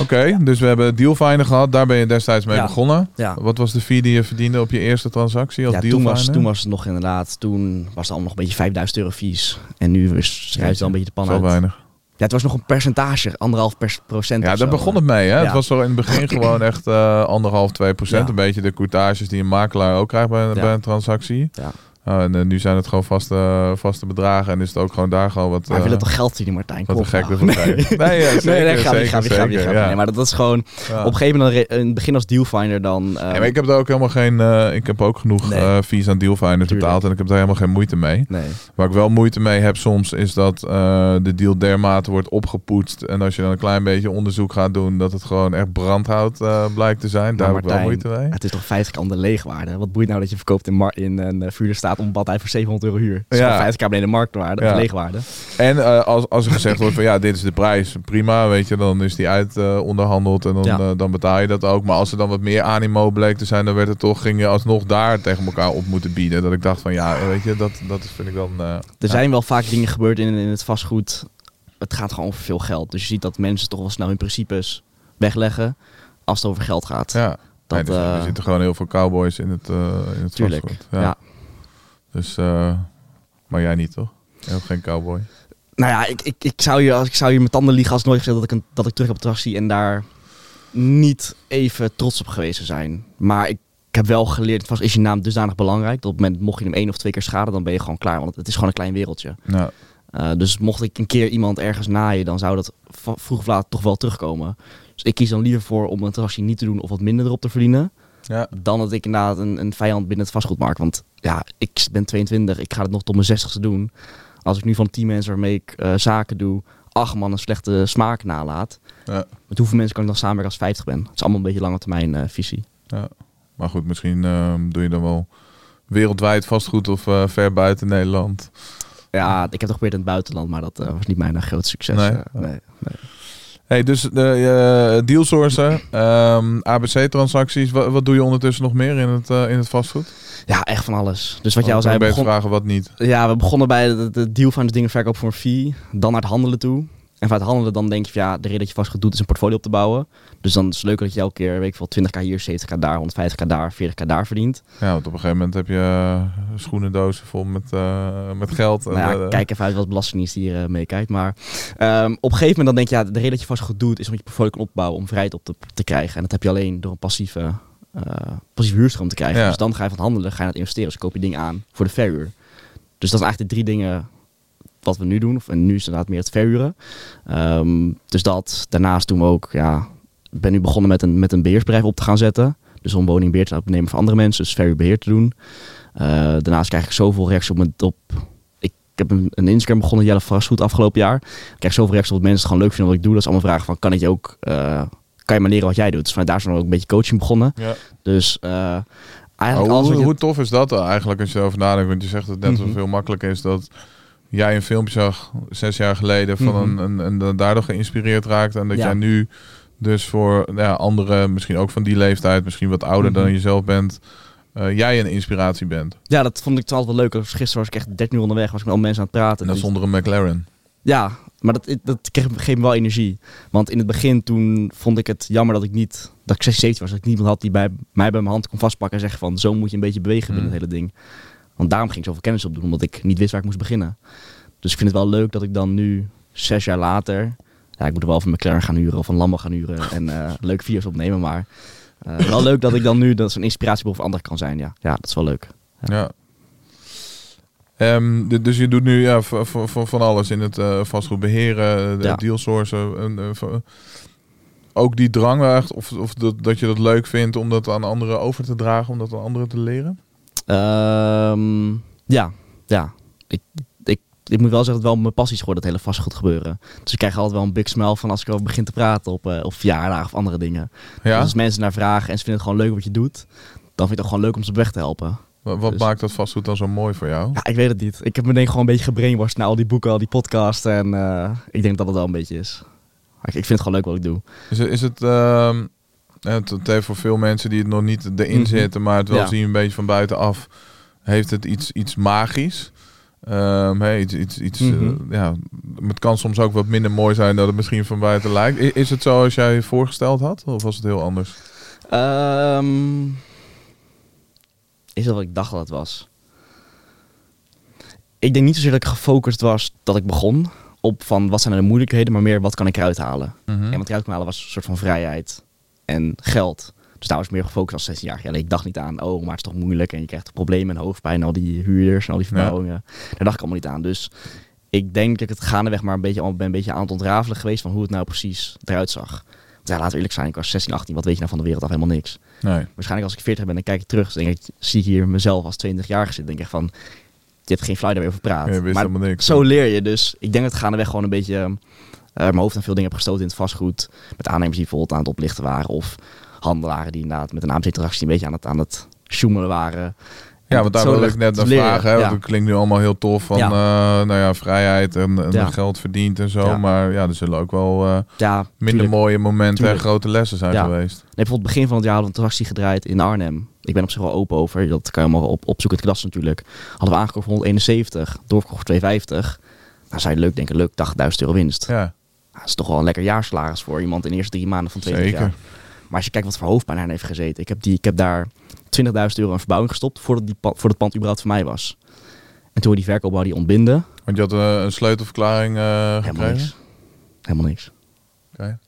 Oké, dus we hebben Dealfinder gehad. Daar ben je destijds mee Ja. begonnen. Ja. Wat was de fee die je verdiende op je eerste transactie als Ja, toen, was, toen was het nog inderdaad, toen was het allemaal nog een beetje 5000 euro fees. En nu is het wel een beetje de pan Zo uit. weinig. Ja, het was nog een percentage, anderhalf procent. Ja, daar begon het mee. Hè? Het was zo in het begin [CLEARS THROAT] gewoon echt eh, anderhalf, twee procent. Ja. Een beetje de courtages die een makelaar ook krijgt bij, Ja. bij een transactie. Ja. Nou, en eh, nu zijn het gewoon vaste, vaste bedragen. En is het ook gewoon daar gewoon wat... Maar we eh, willen toch geld verdienen, Martijn? wat een gek nou. krijgen. [LAUGHS] Nee, ja, zeker, nee, nee, ga zeker, ga ga zeker, ga. Nee, maar dat, is gewoon... Ja. Op een gegeven moment, in het begin als dealfinder, dan... eh, Ja, maar ik heb er ook helemaal geen... eh, ik heb ook genoeg Nee. eh, fees aan Dealfinder betaald. En ik heb daar helemaal geen moeite mee. nee. Waar ik wel moeite mee heb soms, is dat eh, de deal dermate wordt opgepoetst. En als je dan een klein beetje onderzoek gaat doen, dat het gewoon echt brandhout eh, blijkt te zijn. Daar Maar heb ik wel Martijn, moeite mee. Het is toch 50 keer de leegwaarde? Wat boeit nou dat je verkoopt in, in een uh, vuurder staat om badij voor 700 euro huur? Dat is Ja. gewoon 50 keer beneden de marktwaarde, Ja. leegwaarde. En eh, als, als er gezegd wordt van ja, dit is de prijs, prima, weet je, dan is die uit eh, onderhandeld en dan, Ja. eh, dan betaal je dat ook. Maar als er dan wat meer animo bleek te zijn, dan werd het toch, ging je alsnog daar tegen elkaar op moeten bieden. Dat ik dacht van ja, weet je, dat, dat vind ik dan... Er zijn wel vaak dingen gebeurd in, in het vastgoed. Het gaat gewoon over veel geld. Dus je ziet dat mensen toch wel snel hun principes wegleggen als het over geld gaat. Ja, Dat, nee, er, zitten gewoon heel veel cowboys in het, in het Tuurlijk. vastgoed. Ja. Dus, eh, maar jij niet toch? Jij bent geen cowboy. Nou ja, ik, ik, ik, zou je, als ik zou je mijn tanden liegen als ik nooit gezegd dat ik, een, dat ik terug op het terras zie en daar niet even trots op geweest zijn. Maar ik, ik heb wel geleerd, vast is je naam dusdanig belangrijk. Dat op het moment mocht je hem één of twee keer schaden, dan ben je gewoon klaar. Want het is gewoon een klein wereldje. Ja, Uh, dus mocht ik een keer iemand ergens naaien, dan zou dat vroeg of laat toch wel terugkomen. Dus ik kies dan liever voor om een transactie niet te doen of wat minder erop te verdienen. Ja. Dan dat ik inderdaad een, een vijand binnen het vastgoedmarkt. Want ja, ik ben 22, ik ga het nog tot mijn 60ste doen. Als ik nu van 10 mensen waarmee ik eh, zaken doe, acht man een slechte smaak nalaat. Ja. Met hoeveel mensen kan ik dan samenwerken als 50 ben? Het is allemaal een beetje lange termijn eh, visie. Ja. Maar goed, misschien ehm, doe je dan wel wereldwijd vastgoed of eh, ver buiten Nederland. Ja, ik heb toch geprobeerd in het buitenland, maar dat was niet mijn groot succes. Nee? nee, nee. Hey, dus de uh, dealsourcen, ehm, ABC-transacties, wat, wat doe je ondertussen nog meer in het, uh, in het vastgoed? Ja, echt van alles. Dus wat jij al Oh, zei, ik begon... vragen wat niet. Ja, we begonnen bij de, de deal van de dingen verkoop voor een fee, dan naar het handelen toe. En vanuit handelen dan denk je, van, ja, de reden dat je vastgoed doet is een portfolio op te bouwen. Dus dan is het leuk dat je elke keer, weet ik veel, 20k hier, 70k daar, 150k daar, 40k daar verdient. Ja, want op een gegeven moment heb je eh, schoenendozen vol met, eh, met geld. En, Nou ja, eh, kijk even uit wat belastingdienst hier eh, meekijkt. Maar ehm, op een gegeven moment dan denk je, ja, de reden dat je vastgoed doet is om je portfolio kan opbouwen om vrijheid op te, te krijgen. En dat heb je alleen door een passieve, passieve huurstroom te krijgen. Ja. Dus dan ga je van handelen, ga je naar het investeren. Dus koop je dingen aan voor de verhuur. Dus dat zijn eigenlijk de drie dingen wat we nu doen. Of, en nu is het inderdaad meer het verhuren. Ehm, dus dat. Daarnaast doen we ook, ja, ik ben nu begonnen met een, met een beheersbedrijf op te gaan zetten. Dus om woningbeheer te nemen voor andere mensen, dus verhuurbeheer te doen. Eh, daarnaast krijg ik zoveel reacties op mijn op. Ik heb een, een Instagram begonnen, Jelle Vastgoed, afgelopen jaar. Ik krijg zoveel reacties op dat mensen het gewoon leuk vinden wat ik doe. Dat ze allemaal vragen van, kan ik je ook, eh, kan je maar leren wat jij doet? Dus vanuit daar zijn we ook een beetje coaching begonnen. ja. Dus eh, eigenlijk alles hoe, wat je... hoe tof is dat eigenlijk als je erover nadenkt? Want je zegt dat het net Mhm. zo veel makkelijker is dat jij een filmpje zag zes jaar geleden van Mhm. een, een, en daardoor geïnspireerd raakt. En dat Ja. jij nu dus voor ja, anderen, misschien ook van die leeftijd, misschien wat ouder Mhm. dan jezelf bent, eh, jij een inspiratie bent. Ja, dat vond ik altijd wel leuk. Gisteren was ik echt 13 uur onderweg, was ik met al mensen aan het praten. En dat Dus- zonder een McLaren. Ja, maar dat, dat kreeg, me wel energie. Want in het begin toen vond ik het jammer dat ik niet, dat ik 16, 17 was, dat ik niemand had die bij, mij bij mijn hand kon vastpakken en zeggen van zo moet je een beetje bewegen binnen Mm. het hele ding. Want daarom ging ik zoveel kennis opdoen, omdat ik niet wist waar ik moest beginnen. Dus ik vind het wel leuk dat ik dan nu, zes jaar later, ja, ik moet er wel van McLaren gaan huren of een Lambo gaan huren en eh [LAUGHS] leuke video's opnemen, maar eh, wel leuk dat ik dan nu, dat een inspiratiebron voor anderen kan zijn. Ja, ja dat is wel leuk. Ja. Ehm, dus je doet nu ja, van alles in het eh, vastgoed beheren, de Ja. deal sourcen. En, ook die drang echt, of, of dat, dat je dat leuk vindt om dat aan anderen over te dragen, om dat aan anderen te leren? Ehm, ja, ja. Ik, ik, ik moet wel zeggen dat het wel mijn passie is geworden, dat hele vastgoed gebeuren. Dus ik krijg altijd wel een big smile van als ik over begin te praten op, eh op verjaardagen of andere dingen. Dus Ja? als mensen naar vragen en ze vinden het gewoon leuk wat je doet, dan vind ik het gewoon leuk om ze op weg te helpen. Wat, wat dus- maakt dat vastgoed dan zo mooi voor jou? Ja, ik weet het niet. Ik heb me denk gewoon een beetje gebrainwashed naar al die boeken, al die podcasts en eh, ik denk dat het wel een beetje is. Ik, ik vind het gewoon leuk wat ik doe. Is het, is het, ehm, het, het heeft voor veel mensen die het nog niet erin Mhm. zitten, maar het wel Ja. zien een beetje van buitenaf, heeft het iets, iets magisch. Ehm, hey, iets, iets, iets, Mhm. eh, ja, het kan soms ook wat minder mooi zijn dan het misschien van buiten lijkt. Is het zoals jij je voorgesteld had, of was het heel anders? Ehm, is dat wat ik dacht dat het was? Ik denk niet zozeer dat ik gefocust was dat ik begon op van wat zijn er de moeilijkheden, maar meer wat kan ik eruit halen. Mhm. En wat ik eruit kon halen was een soort van vrijheid en geld. Dus daar was ik meer gefocust als 16 jaar. Ja, ik dacht niet aan, oh, maar het is toch moeilijk en je krijgt problemen en hoofdpijn en al die huurders en al die Ja. verbouwingen. Daar dacht ik allemaal niet aan. Dus ik denk dat ik het gaandeweg maar een beetje, al ben een beetje aan het ontrafelen geweest van hoe het nou precies eruit zag. Want ja, laten we eerlijk zijn, ik was 16, 18, wat weet je nou van de wereld af? Helemaal niks. Nee. Waarschijnlijk als ik 40 ben, dan kijk ik terug. Dan denk ik, zie ik hier mezelf als 20 jaar zitten. denk ik van, je hebt geen fly daar over wist maar niks. zo leer je. Dus ik denk dat het gaandeweg gewoon een beetje mijn hoofd aan veel dingen heb gestoten in het vastgoed. Met aannemers die bijvoorbeeld aan het oplichten waren. Of handelaren die inderdaad met een AMC-transactie een beetje aan het, aan het sjoemelen waren. Ja, want daar wil ik net naar vragen. Hè? ja. Want het klinkt nu allemaal heel tof van Ja. eh, nou ja, vrijheid en, en Ja. geld verdiend en zo. Maar ja, er zullen ook wel eh, Ja, minder tuurlijk. mooie momenten Tuurlijk. en grote lessen zijn geweest. Nee, bijvoorbeeld begin van het jaar hadden we een transactie gedraaid in Arnhem. Ik ben op zich wel open over. Dat kan je allemaal op, opzoeken, het klas natuurlijk. Hadden we aangekocht voor 171, doorverkocht voor 250. Nou, zou je leuk denken, leuk, 80.000 euro winst. Ja, dat is toch wel een lekker jaarsalaris voor iemand in de eerste drie maanden van 20 zeker. jaar. Maar als je kijkt wat voor hoofdpijn hij heeft gezeten. Ik heb, die, ik heb daar 20.000 euro aan verbouwing gestopt voordat, die, voordat het pand überhaupt voor mij was. En toen we die verkoop wou die ontbinden, Want je had eh, een sleutelverklaring eh helemaal gekregen. niks. Helemaal niks.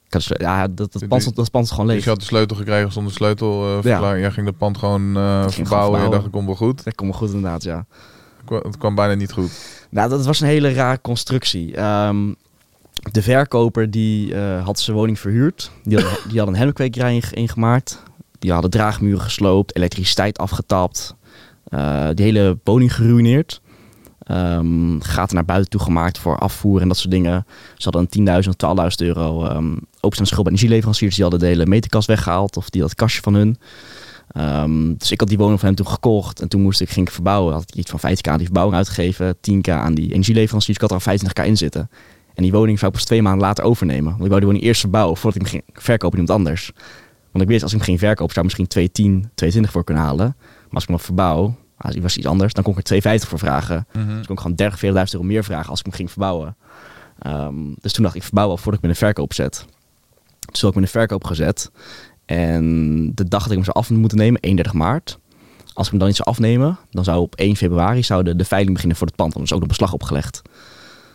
Dus- ja, dat, dat, pand, dat pand gewoon leeg. Dus je had de sleutel gekregen zonder sleutelverklaring. Jij ging het pand gewoon eh, verbouwen en je dacht, het komt wel goed. Dat komt wel goed inderdaad, ja. Het kwam- Het kwam bijna niet goed. Nou, dat was een hele rare constructie. Ehm, de verkoper die eh, had zijn woning verhuurd. Die had, die een hennepkwekerij inge- ingemaakt. Die hadden draagmuren gesloopt, elektriciteit afgetapt. eh, die hele woning geruineerd. Ehm gaten naar buiten toe gemaakt voor afvoer en dat soort dingen. Ze hadden een 10.000 of 12.000 euro um, openstaande schuld bij energieleveranciers. Die hadden de hele meterkast weggehaald of die het kastje van hun. Ehm, dus ik had die woning van hem toen gekocht en toen moest ik, ging ik verbouwen. Had ik iets van 15k aan die verbouwing uitgegeven, 10k aan die energieleveranciers. Ik had er al 25k in zitten. En die woning zou ik pas twee maanden later overnemen. Want ik wou die woning eerst verbouwen voordat ik hem ging verkopen aan iemand anders. Want ik wist als ik hem ging verkopen zou ik misschien 210, 22 voor kunnen halen. Maar als ik hem verbouw, ah, die was iets anders, dan kon ik er 250 voor vragen. Mhm. Dus kon ik gewoon 30, 40.000 euro meer vragen als ik hem ging verbouwen. Ehm, dus toen dacht ik, ik verbouw wel voordat ik me in de verkoop zet. Dus heb ik me in de verkoop gezet. En de dag dat ik hem zou af moeten nemen, 31 maart. Als ik hem dan niet zou afnemen, dan zou op 1 februari zou de, de veiling beginnen voor het pand. Er is ook de beslag opgelegd.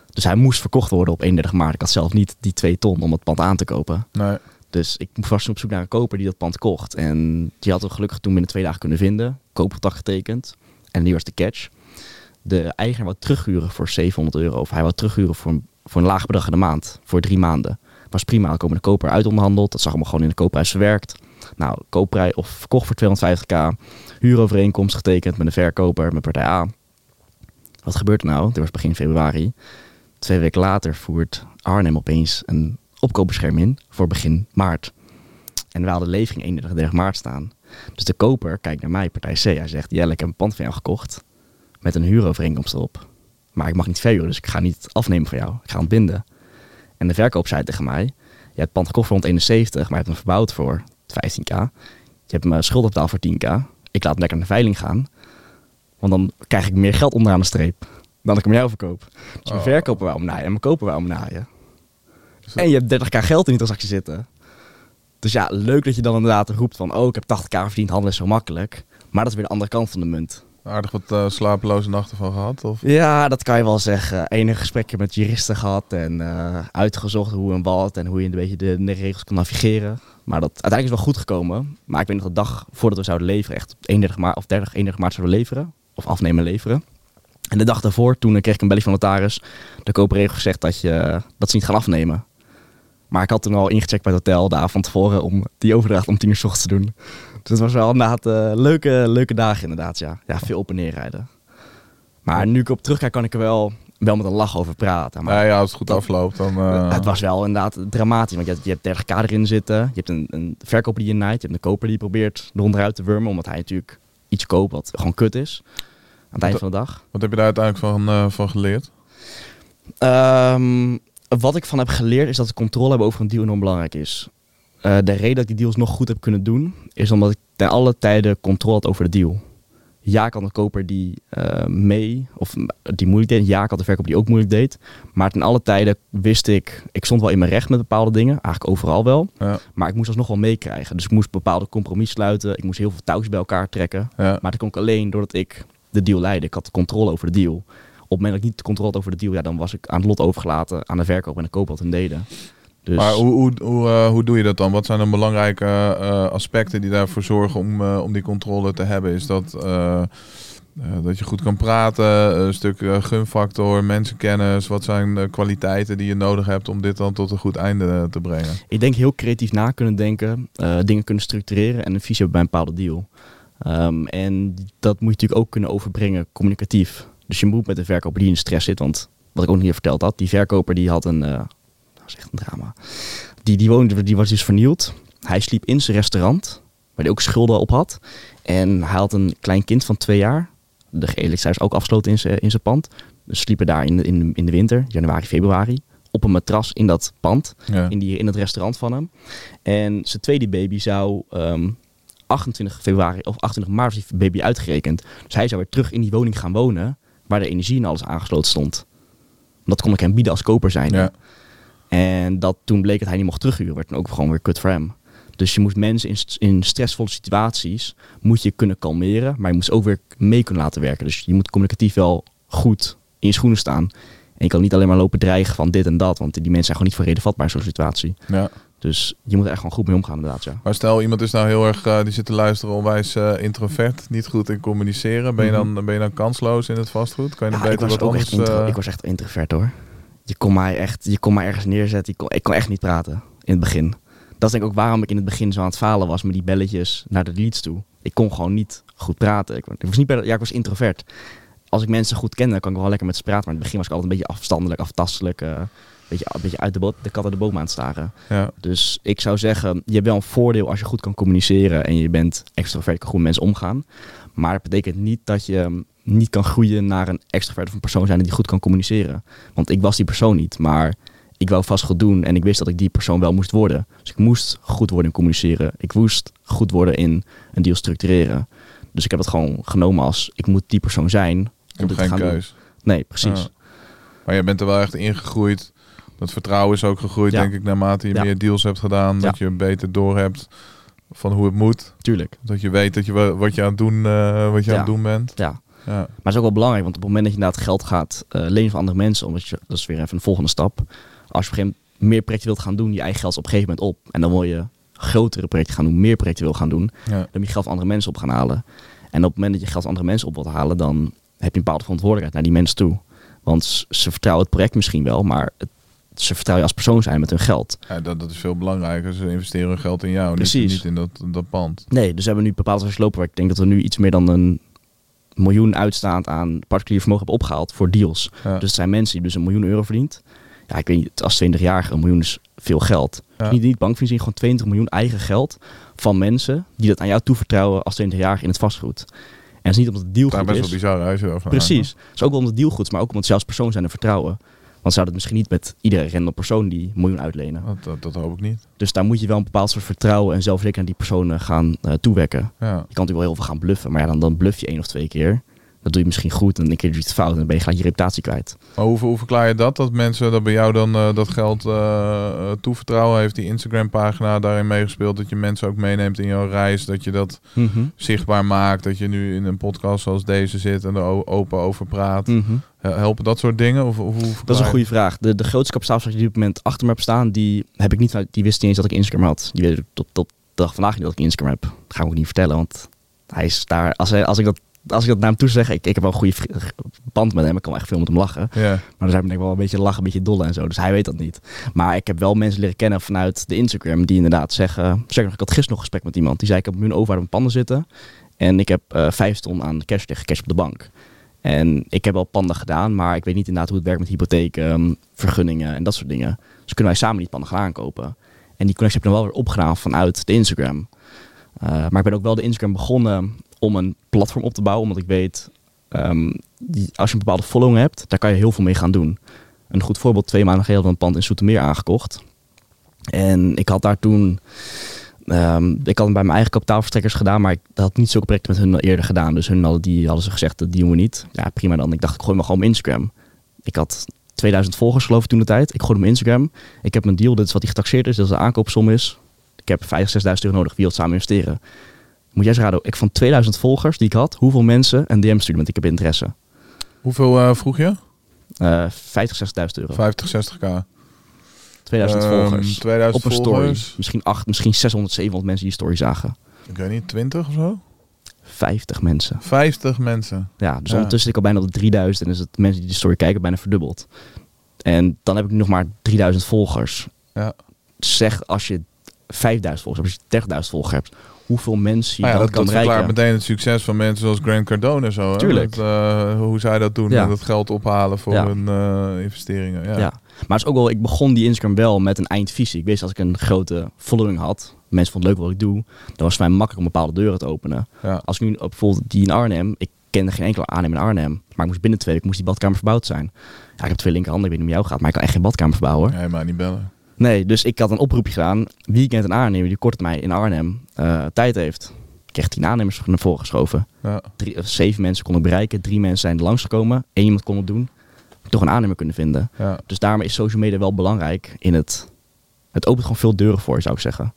Dus hij moest verkocht worden op 31 maart. Ik had zelf niet die 2 ton om het pand aan te kopen. Nee. Dus ik was op zoek naar een koper die dat pand kocht. En die had we gelukkig toen binnen twee dagen kunnen vinden. Koopcontract getekend. En die was de catch. De eigenaar wou terughuren voor 700 euro. Of hij wou terughuren voor een, voor een laag bedrag in de maand. Voor drie maanden. Was prima. Komen de koper uit onderhandeld. Dat zag allemaal gewoon in de koopprijs verwerkt. Nou, koopprijs of verkocht voor 250k. Huurovereenkomst getekend met een verkoper, met partij A. Wat gebeurt er nou? Dit was begin februari. Twee weken later voert Arnhem opeens een opkoopbescherm in voor begin maart. En we hadden levering 31 maart staan. Dus de koper kijkt naar mij, partij C. Hij zegt, Jelle, ik heb een pand van jou gekocht. Met een huurovereenkomst erop. Maar ik mag niet verhuren, dus ik ga niet afnemen van jou. Ik ga ontbinden. En de verkoop zei tegen mij, je hebt het pand gekocht voor 171, maar je hebt hem verbouwd voor 15k. Je hebt mijn schuld betaald voor 10k. Ik laat hem lekker naar de veiling gaan. Want dan krijg ik meer geld onderaan de streep. Dan dat ik hem jou verkoop. Dus mijn Oh. verkoper wou hem naaien en mijn koper wou hem naaien. En je hebt 30k geld in die transactie zitten. Dus ja, leuk dat je dan inderdaad roept van... oh, ik heb 80k verdiend, handelen is zo makkelijk. Maar dat is weer de andere kant van de munt. Aardig wat eh, slapeloze nachten van gehad? Of? Ja, dat kan je wel zeggen. Enige gesprekken met juristen gehad en eh, uitgezocht hoe en wat... en hoe je een beetje de, de regels kan navigeren. Maar dat uiteindelijk is wel goed gekomen. Maar ik weet nog de dag voordat we zouden leveren... echt 31 maart of 30, 31 maart zouden leveren. Of afnemen en leveren. En de dag daarvoor, toen kreeg ik een belly van de notaris. De koper heeft gezegd dat, je, dat ze niet gaan afnemen. Maar ik had toen al ingecheckt bij het hotel de avond van tevoren om die overdracht om tien uur 's ochtends te doen. Dus het was wel inderdaad eh, leuke, leuke dagen inderdaad, ja. Ja, veel op en neer rijden. Maar nu ik op terugkijk kan ik er wel, wel met een lach over praten. Maar ja, als het goed afloopt, dan... eh, het was wel inderdaad dramatisch. Want je hebt, je hebt 30k erin zitten. Je hebt een, een verkoper die je naait. Je hebt een koper die probeert eronderuit te wurmen. Omdat hij natuurlijk iets koopt wat gewoon kut is. Aan het eind van de dag. Wat heb je daar uiteindelijk van, eh, van geleerd? Ehm, wat ik van heb geleerd is dat de controle hebben over een deal enorm belangrijk is. Eh, de reden dat ik die deals nog goed heb kunnen doen, is omdat ik ten alle tijden controle had over de deal. Ja, had een koper die eh, mee, of die moeilijk deed. Ja, ik had een verkoper die ook moeilijk deed. Maar ten alle tijden wist ik, ik stond wel in mijn recht met bepaalde dingen. Eigenlijk overal wel. Ja, Maar ik moest alsnog wel meekrijgen. Dus ik moest bepaalde compromis sluiten. Ik moest heel veel touwtjes bij elkaar trekken. ja. Maar dat kon ik alleen doordat ik de deal leidde. Ik had de controle over de deal. Op het moment dat ik niet de controle had over de deal, ja, dan was ik aan het lot overgelaten aan de verkoop en de koop wat hun deden. Dus Maar hoe, hoe, hoe, eh, hoe doe je dat dan? Wat zijn dan belangrijke eh, aspecten die daarvoor zorgen om, eh, om die controle te hebben? Is dat dat je goed kan praten, een stuk gunfactor, mensenkennis? Wat zijn de kwaliteiten die je nodig hebt om dit dan tot een goed einde te brengen? ik denk heel creatief na kunnen denken, dingen kunnen structureren en een visie hebben bij een bepaalde deal. Ehm, en dat moet je natuurlijk ook kunnen overbrengen communicatief. Dus je moet met een verkoper die in stress zit, want wat ik ook niet verteld had, die verkoper die had een, eh, dat is echt een drama. Die, die woonde, die was dus vernield. Hij sliep in zijn restaurant, waar hij ook schulden op had. En hij had een klein kind van twee jaar. De elektriciteit is ook afgesloten in zijn, in zijn pand. Dus sliepen daar in de, in, de, in de winter, januari, februari, op een matras in dat pand Ja. in, die, in het restaurant van hem. En zijn tweede baby zou ehm, 28 februari of 28 maart was die baby uitgerekend. Dus hij zou weer terug in die woning gaan wonen waar de energie en alles aangesloten stond. Dat kon ik hem bieden als koper zijn. Ja. En dat toen bleek dat hij niet mocht terughuren, werd dan ook gewoon weer kut voor hem. Dus je moet mensen in, in stressvolle situaties moet je kunnen kalmeren, maar je moet ook weer mee kunnen laten werken. Dus je moet communicatief wel goed in je schoenen staan. En je kan niet alleen maar lopen dreigen van dit en dat, want die mensen zijn gewoon niet voor reden vatbaar in zo'n situatie. Ja. Dus je moet er echt gewoon goed mee omgaan inderdaad, ja. Maar stel, iemand is nou heel erg, eh, die zit te luisteren, onwijs eh, introvert, niet goed in communiceren. Ben je, dan, ben je dan kansloos in het vastgoed? Kan je dan Mhm. Ja, beter wat anders... intro- eh, ik was echt introvert hoor. Je kon mij echt, je kon mij ergens neerzetten. Ik kon, ik kon echt niet praten in het begin. Dat is denk ik ook waarom ik in het begin zo aan het falen was met die belletjes naar de leads toe. Ik kon gewoon niet goed praten. Ik, ik was niet bij ja, ik was introvert. Als ik mensen goed kende, kan ik wel lekker met ze praten. Maar in het begin was ik altijd een beetje afstandelijk, aftastelijk. een beetje, een beetje uit de, bo- de kat uit de boom aan het staren. ja. Dus ik zou zeggen, je hebt wel een voordeel als je goed kan communiceren en je bent extrovert, kan goed met mensen omgaan. Maar dat betekent niet dat je mm, niet kan groeien naar een extrovert of een persoon zijn die goed kan communiceren. Want ik was die persoon niet, maar ik wou vast goed doen en ik wist dat ik die persoon wel moest worden. Dus ik moest goed worden in communiceren. Ik moest goed worden in een deal structureren. Dus ik heb het gewoon genomen als ik moet die persoon zijn. Ik heb dit te geen doen. keus. Nee, precies. Ja. Maar je bent er wel echt ingegroeid Dat vertrouwen is ook gegroeid, Ja. denk ik, naarmate je meer deals hebt gedaan. Dat je beter doorhebt van hoe het moet. Tuurlijk. Dat je weet dat je wa- wat je aan het doen, eh, wat je aan het doen bent. Ja. Ja. Maar het is ook wel belangrijk, want op het moment dat je inderdaad geld gaat eh, lenen van andere mensen, omdat je, dat is weer even een volgende stap. Als je op een gegeven moment meer projecten wilt gaan doen, je eigen geld is op een gegeven moment op. En dan wil je grotere projecten gaan doen, meer projecten wil gaan doen. Ja. Dan moet je geld van andere mensen op gaan halen. En op het moment dat je geld van andere mensen op wilt halen, dan heb je een bepaalde verantwoordelijkheid naar die mensen toe. Want ze vertrouwen het project misschien wel, maar het, ze vertrouwen je als persoon zijn met hun geld. Ja, dat, dat is veel belangrijker. Ze investeren hun geld in jou, niet, Precies. niet in dat, dat pand. Nee, dus we hebben nu bepaalde cijfers lopen waar ik denk dat we nu iets meer dan een miljoen uitstaand aan particulier vermogen hebben opgehaald voor deals. Ja. Dus het zijn mensen die dus een miljoen euro verdient. Ja, ik weet niet, als 20-jarige een miljoen is veel geld. Ja. Dus niet, niet gewoon 20 miljoen eigen geld van mensen die dat aan jou toevertrouwen als 20-jarige in het vastgoed. En het is niet omdat het deal dat is goed best is. wel bizar als erover Precies. Het is ook wel omdat het deal goed is, maar ook omdat ze als persoon zijn en vertrouwen. Want zouden het misschien niet met iedere random persoon die miljoen uitlenen. Dat, dat, dat hoop ik niet. Dus daar moet je wel een bepaald soort vertrouwen en zelfverzekering aan die personen gaan eh, toewekken. Ja. Je kan natuurlijk wel heel veel gaan bluffen, maar ja, dan, dan bluff je één of twee keer. Dat doe je misschien goed en een keer doe je het fout en dan ben je gelijk je reputatie kwijt. Maar hoe, hoe verklaar je dat? Dat mensen dat bij jou dan eh, dat geld eh, eh, toevertrouwen? Heeft die Instagram-pagina daarin meegespeeld? Dat je mensen ook meeneemt in jouw reis? Dat je dat zichtbaar maakt? Dat je nu in een podcast zoals deze zit en er open over praat? Mhm. Hel- Helpen dat soort dingen? Of, hoe Dat is een goede vraag. De, de grootste kapitaalstak die op dit moment achter me heb staan, die heb ik niet, die wist niet eens dat ik Instagram had. Die weet tot, tot de dag vandaag niet dat ik Instagram heb. Dat ga ik ook niet vertellen, want hij is daar, als, hij, als, ik, dat, als ik dat naar hem toe zeg, ik, ik heb wel een goede band met hem, ik kan wel echt veel met hem lachen. Ja. Maar dan zijn we denk ik wel een beetje lachen, een beetje dolle en zo. Dus hij weet dat niet. Maar ik heb wel mensen leren kennen vanuit de Instagram die inderdaad zeggen... Zeg nog, ik had gisteren nog gesprek met iemand. Die zei, ik heb miljoen over mijn panden zitten. En ik heb eh vijf ton aan cash tegen cash op de bank. En ik heb wel panden gedaan, maar ik weet niet inderdaad hoe het werkt met hypotheken, ehm, vergunningen en dat soort dingen. Dus kunnen wij samen die panden gaan aankopen. En die connectie heb ik dan wel weer opgedaan vanuit de Instagram. Eh, maar ik ben ook wel de Instagram begonnen om een platform op te bouwen, omdat ik weet, ehm, die, als je een bepaalde following hebt, daar kan je heel veel mee gaan doen. Een goed voorbeeld, twee maanden geleden we een pand in Soetermeer aangekocht. En ik had daar toen, ehm, ik had hem bij mijn eigen kapitaalverstrekkers gedaan, maar ik had niet zulke projecten met hun eerder gedaan. Dus hun hadden, die, hadden ze gezegd, dat doen we niet. Ja, prima dan. Ik dacht, ik gooi maar gewoon op Instagram. Ik had 2000 volgers geloof ik toen de tijd. Ik gooi hem op Instagram. Ik heb mijn deal, dit is wat die getaxeerd is, dat is de aankoopsom is. Ik heb 5.000, 6.000 euro nodig, wie wil samen investeren? Moet jij eens raden, ik van 2000 volgers die ik had, hoeveel mensen een DM stuurde met ik heb interesse? Hoeveel eh, vroeg je? Eh 50, 60.000 euro. 50, 60k. 2000 Ehm, volgers. 2000 Op een story. volgers. Misschien 8, misschien 600, 700 mensen die story zagen. Ik weet niet, 20 of zo? 50 mensen. 50 mensen. Ja, dus Ja. ondertussen zit ik al bijna op de 3000 en is het mensen die de story kijken bijna verdubbeld. En dan heb ik nu nog maar 3000 volgers. Ja. Zeg als je 5000 volgers hebt, als je 30.000 volgers hebt, hoeveel mensen je Nou ja, dan dat, kan dat verklaart bereiken. meteen het succes van mensen zoals Grant Cardone en zo. Hè? Tuurlijk. Dat, eh, hoe zij dat doen, Ja. met het geld ophalen voor Ja. hun eh, investeringen. Ja. Ja. Maar het is ook wel, ik begon die Instagram wel met een eindvisie. Ik wist als ik een grote following had, mensen vonden het leuk wat ik doe, dan was het voor mij makkelijk om bepaalde deuren te openen. Als ik nu bijvoorbeeld die in Arnhem, ik kende geen enkele aannemer in Arnhem, maar ik moest binnen twee weken moest die badkamer verbouwd zijn. Ja, ik heb twee linkerhanden, ik weet niet hoe jou gaat, maar ik kan echt geen badkamer verbouwen. Nee, maar niet bellen. Nee, dus ik had een oproepje gedaan. Wie kent een aannemer die korte termijn in Arnhem eh, tijd heeft? Ik kreeg tien aannemers naar voren geschoven. Ja. Drie, of zeven mensen kon ik bereiken, drie mensen zijn er langsgekomen, één iemand kon het doen. Toch een aannemer kunnen vinden. Ja. Dus daarmee is social media wel belangrijk in het... Het opent gewoon veel deuren voor je, zou ik zeggen.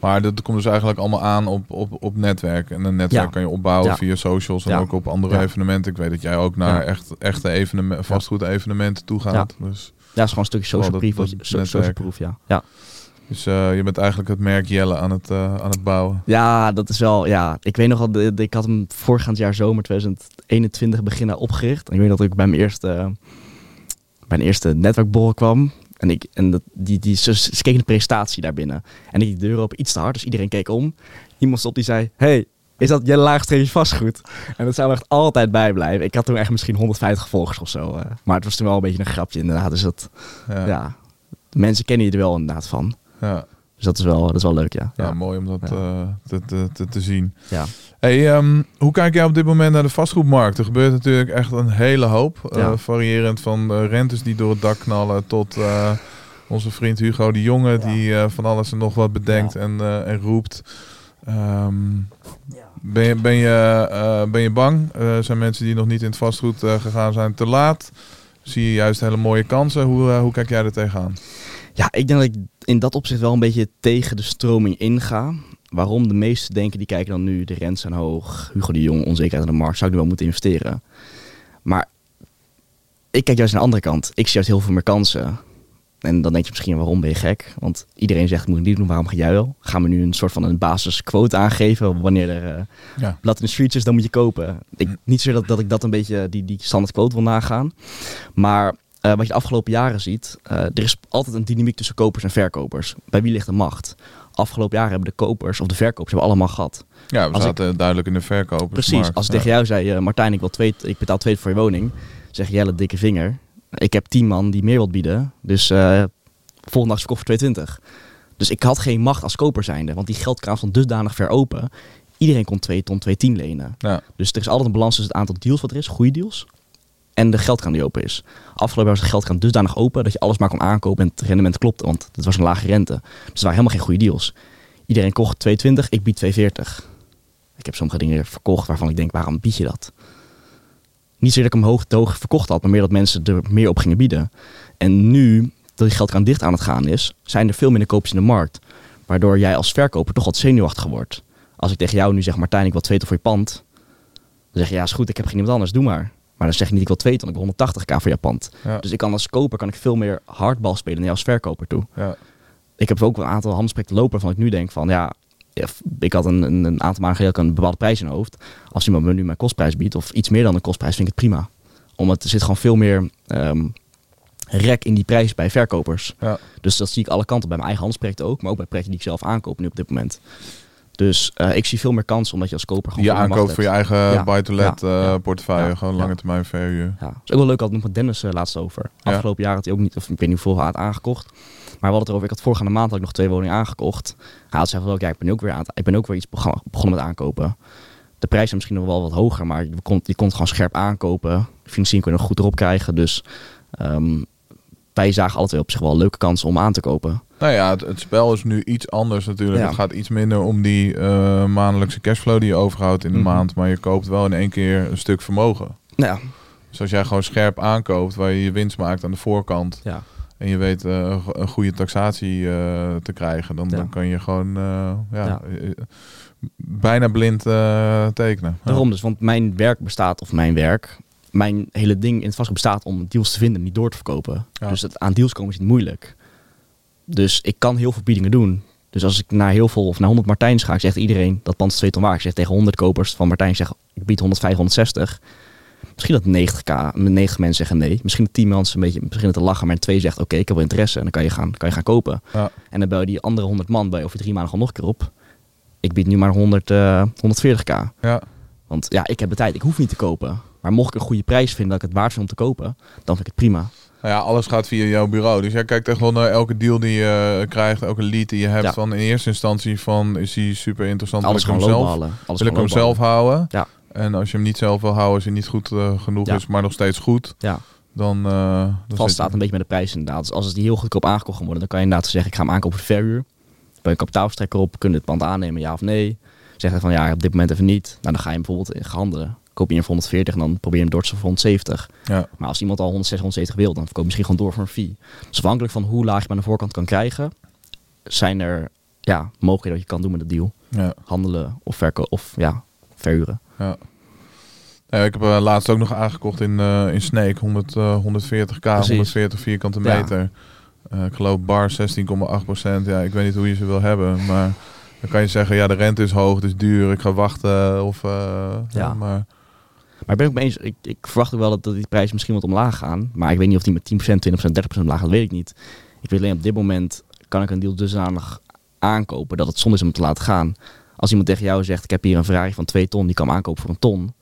Maar dat komt dus eigenlijk allemaal aan op, op, op netwerk. En een netwerk Ja. kan je opbouwen Ja. via socials en Ja. ook op andere evenementen. Ik weet dat jij ook naar echt, echte evenementen, vastgoed evenementen toe gaat. Dus, Ja, is gewoon een stukje social proof. dat- dat social proof, ja. ja. dus eh, je bent eigenlijk het merk Jelle aan het, eh, aan het bouwen. Ja, dat is wel, ja. Ik weet nog al, ik had hem voorgaand jaar zomer 2021 beginnen opgericht. En ik weet dat ik bij mijn eerste, bij mijn eerste netwerkborrel kwam. En, ik, en dat, die, die, ze, ze keken de presentatie daar binnen. En ik die deur open iets te hard, dus iedereen keek om. Iemand stond die zei, hey, is dat Jelle Laagstreepje vastgoed? En dat zou me echt altijd bijblijven. Ik had toen echt misschien 150 volgers of zo. eh. maar het was toen wel een beetje een grapje inderdaad. Dus dat, Ja. ja. Mensen kennen je er wel inderdaad van. Ja. Dus dat is wel, dat is wel leuk, ja. Ja, mooi om dat Ja. eh, te, te, te, te zien. Ja. Hey, ehm, hoe kijk jij op dit moment naar de vastgoedmarkt? Er gebeurt natuurlijk echt een hele hoop. eh, variërend van de rentes die door het dak knallen tot eh, onze vriend Hugo de Jonge die eh, van alles en nog wat bedenkt Ja. en, eh, en roept. Ehm, ben, je, ben, je, eh, ben je bang? Eh, zijn mensen die nog niet in het vastgoed eh, gegaan zijn te laat? zie je juist hele mooie kansen. Hoe, hoe kijk jij er tegenaan? Ja, ik denk dat ik in dat opzicht wel een beetje tegen de stroming inga. Waarom de meesten denken, die kijken dan nu, de rentes zijn hoog, Hugo de Jong, onzekerheid in de markt, zou ik nu wel moeten investeren. Maar ik kijk juist naar de andere kant. Ik zie juist heel veel meer kansen. En dan denk je misschien, waarom ben je gek? Want iedereen zegt, moet ik niet doen, waarom ga jij wel? Gaan we nu een soort van een basisquote aangeven? Wanneer er uh, Ja. blad in de streets is, dan moet je kopen. Ik, niet zozeer dat, dat ik dat een beetje, die, die standaard quote wil nagaan. Maar eh, wat je de afgelopen jaren ziet, eh, er is altijd een dynamiek tussen kopers en verkopers. Bij wie ligt de macht? Afgelopen jaren hebben de kopers of de verkopers hebben allemaal gehad. Ja, we Als zaten duidelijk in de verkopers. Precies, als ik tegen jou zei, Martijn, ik, wil twee, ik betaal twee voor je woning. Zeg Jelle, dikke vinger. Ik heb tien man die meer wilt bieden. Dus eh volgende dag verkocht voor 220. Dus ik had geen macht als koper zijnde. Want die geldkraan stond dusdanig ver open. Iedereen kon 2 ton, 210 lenen. Ja. Dus er is altijd een balans tussen het aantal deals wat er is, goede deals, en de geldkraan die open is. Afgelopen jaar was de geldkraan dusdanig open dat je alles maar kon aankopen en het rendement klopte, want het was een lage rente. Dus er waren helemaal geen goede deals. Iedereen kocht 220, ik bied 240. Ik heb sommige dingen verkocht waarvan ik denk, waarom bied je dat? Niet zozeer dat ik hem hoog te hoog verkocht had, maar meer dat mensen er meer op gingen bieden. En nu, dat die geldkraan dicht aan het gaan is, zijn er veel minder kopers in de markt. Waardoor jij als verkoper toch wat zenuwachtig wordt. Als ik tegen jou nu zeg, Martijn, ik wil twee ton voor je pand. Dan zeg je, ja is goed, ik heb geen iemand anders, doe maar. Maar dan zeg je niet, ik wil twee ton, ik wil 180k voor je pand. Ja. Dus ik kan als koper kan ik veel meer hardbal spelen dan jij als verkoper toe. Ja. Ik heb ook wel een aantal handelsprojecten lopen waarvan ik nu denk van, ja, ik had een, een, een aantal maanden geleden een bepaalde prijs in mijn hoofd. Als iemand me nu mijn kostprijs biedt, of iets meer dan een kostprijs, vind ik het prima. Omdat er zit gewoon veel meer ehm, rek in die prijs bij verkopers. Ja. Dus dat zie ik alle kanten bij mijn eigen handelsprojecten ook, maar ook bij projecten die ik zelf aankoop nu op dit moment. Dus eh, ik zie veel meer kansen omdat je als koper gewoon Je aankoopt voor je eigen Ja. buy-to-let Ja. eh, portefeuille. Gewoon lange termijn verhuur. Ja. Dat is ook wel leuk, had nog met Dennis eh, laatst over. Afgelopen jaar had hij ook niet, of ik weet niet hoeveel had aangekocht. Maar we hadden het erover, ik had voorgaande maand had ik nog twee woningen aangekocht. Hij had zei van, ja, ik ben ook weer, aan ik ben ook weer iets begon- begonnen met aankopen. De prijs is misschien nog wel wat hoger, maar je kon, je kon het gewoon scherp aankopen. Financiering kun je nog goed erop krijgen. Dus ehm, wij zagen twee op zich wel leuke kansen om aan te kopen. Nou ja, het, het spel is nu iets anders natuurlijk. Ja. Het gaat iets minder om die eh, maandelijkse cashflow die je overhoudt in de Mhm. maand. Maar je koopt wel in één keer een stuk vermogen. Ja, Dus als jij gewoon scherp aankoopt, waar je je winst maakt aan de voorkant. ja. En je weet eh, een go- een goede taxatie eh, te krijgen. Dan, Ja. dan kan je gewoon eh, ja, Ja. bijna blind tekenen. Daarom dus, want mijn werk bestaat, of mijn werk, mijn hele ding in het vast bestaat om deals te vinden, niet door te verkopen. Ja. Dus het aan deals komen is niet moeilijk. Dus ik kan heel veel biedingen doen. Dus als ik naar heel veel of naar 100 Martijns ga, zegt iedereen dat pand is 2 ton waard. Ik zeg tegen 100 kopers van Martijn, zeg ik bied 105, 160. Misschien dat 90k, 90 mensen zeggen nee. Misschien dat 10 mensen een beetje beginnen te lachen, maar twee zegt oké, ik heb wel interesse en dan kan je gaan, kan je gaan kopen. Ja. En dan bel je die andere 100 man bij over drie maanden gewoon nog een keer op. Ik bied nu maar 100, eh, 140k. Ja. Want ja, ik heb de tijd, ik hoef niet te kopen. Maar mocht ik een goede prijs vinden dat ik het waard vind om te kopen, dan vind ik het prima. Nou ja, alles gaat via jouw bureau. Dus jij kijkt echt wel naar elke deal die je eh, krijgt, elke lead die je hebt. Ja. Van in eerste instantie van is die super interessant. Alles wil ik gewoon hem zelf. Alles wil ik hem zelf houden? Ja. En als je hem niet zelf wil houden, als hij niet goed eh, genoeg Ja. is, maar nog steeds goed, Ja, dan, eh dan vast staat een beetje met de prijs inderdaad. Dus als het heel goedkoop aangekocht kan worden, dan kan je inderdaad zeggen, ik ga hem aankopen voor verhuur. Ben een kapitaalverstrekker op, kunnen het pand aannemen, ja of nee? Zeg hij van ja, op dit moment even niet. Nou, dan ga je hem bijvoorbeeld in handelen. Koop je hem voor 140 en dan probeer je hem door te voor 170. Ja. Maar als iemand al 160, 170 wil, dan verkoop je misschien gewoon door voor een fee. Dus afhankelijk van hoe laag je hem aan de voorkant kan krijgen, zijn er ja, mogelijkheden wat je kan doen met de deal. Ja. Handelen of verkopen of ja, verhuren. Ja. Ja, ik heb eh, laatst ook nog aangekocht in, eh in Snake, 100, eh, 140k, Precies. 140 vierkante Ja. meter. Eh, ik geloof bar 16,8% Ja, ik weet niet hoe je ze wil hebben, maar dan kan je zeggen, ja, de rente is hoog, het is duur, ik ga wachten. Of, ja. Ja. maar Maar ik ben ook mee eens, ik, ik verwacht ook wel dat, dat die prijzen misschien wat omlaag gaan. Maar ik weet niet of die met 10%, 20%, 30% omlaag gaan, dat weet ik niet. Ik weet alleen op dit moment kan ik een deal dusdanig aankopen dat het zonde is om te laten gaan. Als iemand tegen jou zegt, ik heb hier een Ferrari van 2 ton, die kan aankopen voor een ton.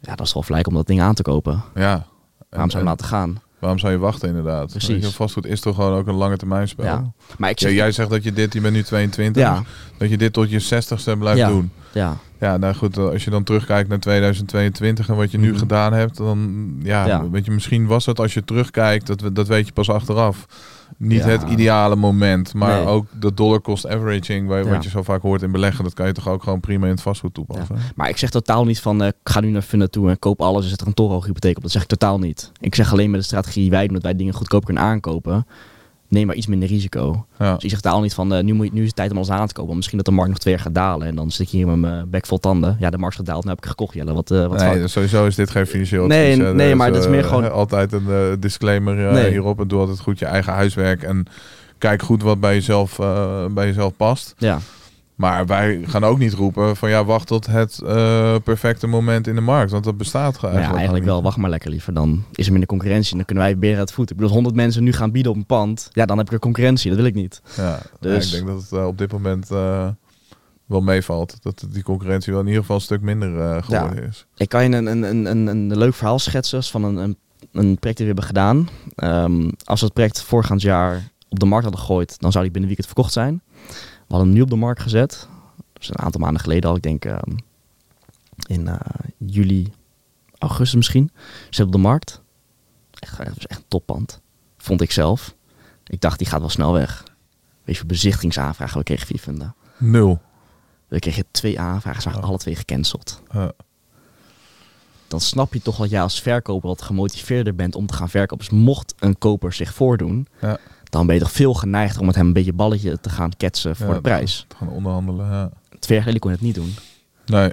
Ja, dat is wel gelijk om dat ding aan te kopen. ja. Waarom zou je laten gaan? Waarom zou je wachten inderdaad? Precies. Je, vastgoed is toch gewoon ook een lange termijn spel. Ja. Maar ik Ja, jij zegt dat je dit, je bent nu 22, ja, dat je dit tot je 60ste blijft Ja. doen. ja, Ja, nou goed, als je dan terugkijkt naar 2022 en wat je nu Mhm. gedaan hebt, dan ja, Ja. weet je, misschien was het als je terugkijkt, dat, we- dat weet je pas achteraf. Niet Ja. het ideale moment, maar Nee. ook de dollar cost averaging, waar, Ja. wat je zo vaak hoort in beleggen, dat kan je toch ook gewoon prima in het vastgoed toepassen. Maar ik zeg totaal niet van, eh, ik ga nu naar Funda toe en koop alles en zet er een torenhoge hypotheek op. Dat zeg ik totaal niet. Ik zeg alleen met de strategie wij doen, dat wij dingen goedkoper kunnen aankopen, neem maar iets minder risico. Ja. Dus ik zeg totaal niet van, eh, nu, moet je, nu is het tijd om alles aan te kopen. Want misschien dat de markt nog twee jaar gaat dalen en dan zit ik hier met mijn bek vol tanden. Ja, de markt is gedaald, nu heb ik gekocht, Jelle. Wat, eh wat Nee, dus sowieso is dit geen financieel Nee, advies, nee, Dus, maar dit is eh, meer gewoon- Altijd een disclaimer Nee. hierop. En doe altijd goed je eigen huiswerk. En kijk goed wat bij jezelf, bij jezelf past. Ja, Maar wij gaan ook niet roepen van ja, wacht tot het eh, perfecte moment in de markt. Want dat bestaat gewoon maar ja, eigenlijk wel. Wacht maar lekker liever. Dan is er minder concurrentie en dan kunnen wij beren uit het voet. Ik bedoel, als 100 mensen nu gaan bieden op een pand, ja, dan heb ik er concurrentie. Dat wil ik niet. Ja, Dus- ja, ik denk dat het eh, op dit moment eh, wel meevalt. Dat die concurrentie wel in ieder geval een stuk minder geworden is. Ik kan je een, een, een, een, een leuk verhaal schetsen van een, een, een project die we hebben gedaan. Ehm, als we het project voorgaand jaar op de markt hadden gegooid, dan zou die binnen een weekend verkocht zijn. We hadden hem nu op de markt gezet. Dus een aantal maanden geleden al, ik denk ehm, in eh, juli, augustus misschien. Zit op de markt. Echt, het was echt een toppand. Vond ik zelf. Ik dacht, die gaat wel snel weg. Weet je, hoeveel bezichtigingsaanvragen we kregen via Funda. Nul. We kregen twee aanvragen, ze waren Oh. alle twee gecanceld Eh, dan snap je toch dat jij als verkoper wat gemotiveerder bent om te gaan verkopen. Dus mocht een koper zich voordoen, ja, dan ben je toch veel geneigd om met hem een beetje balletje te gaan ketsen voor ja, de prijs. te gaan onderhandelen. Ja. Geleden kon het niet doen. Nee.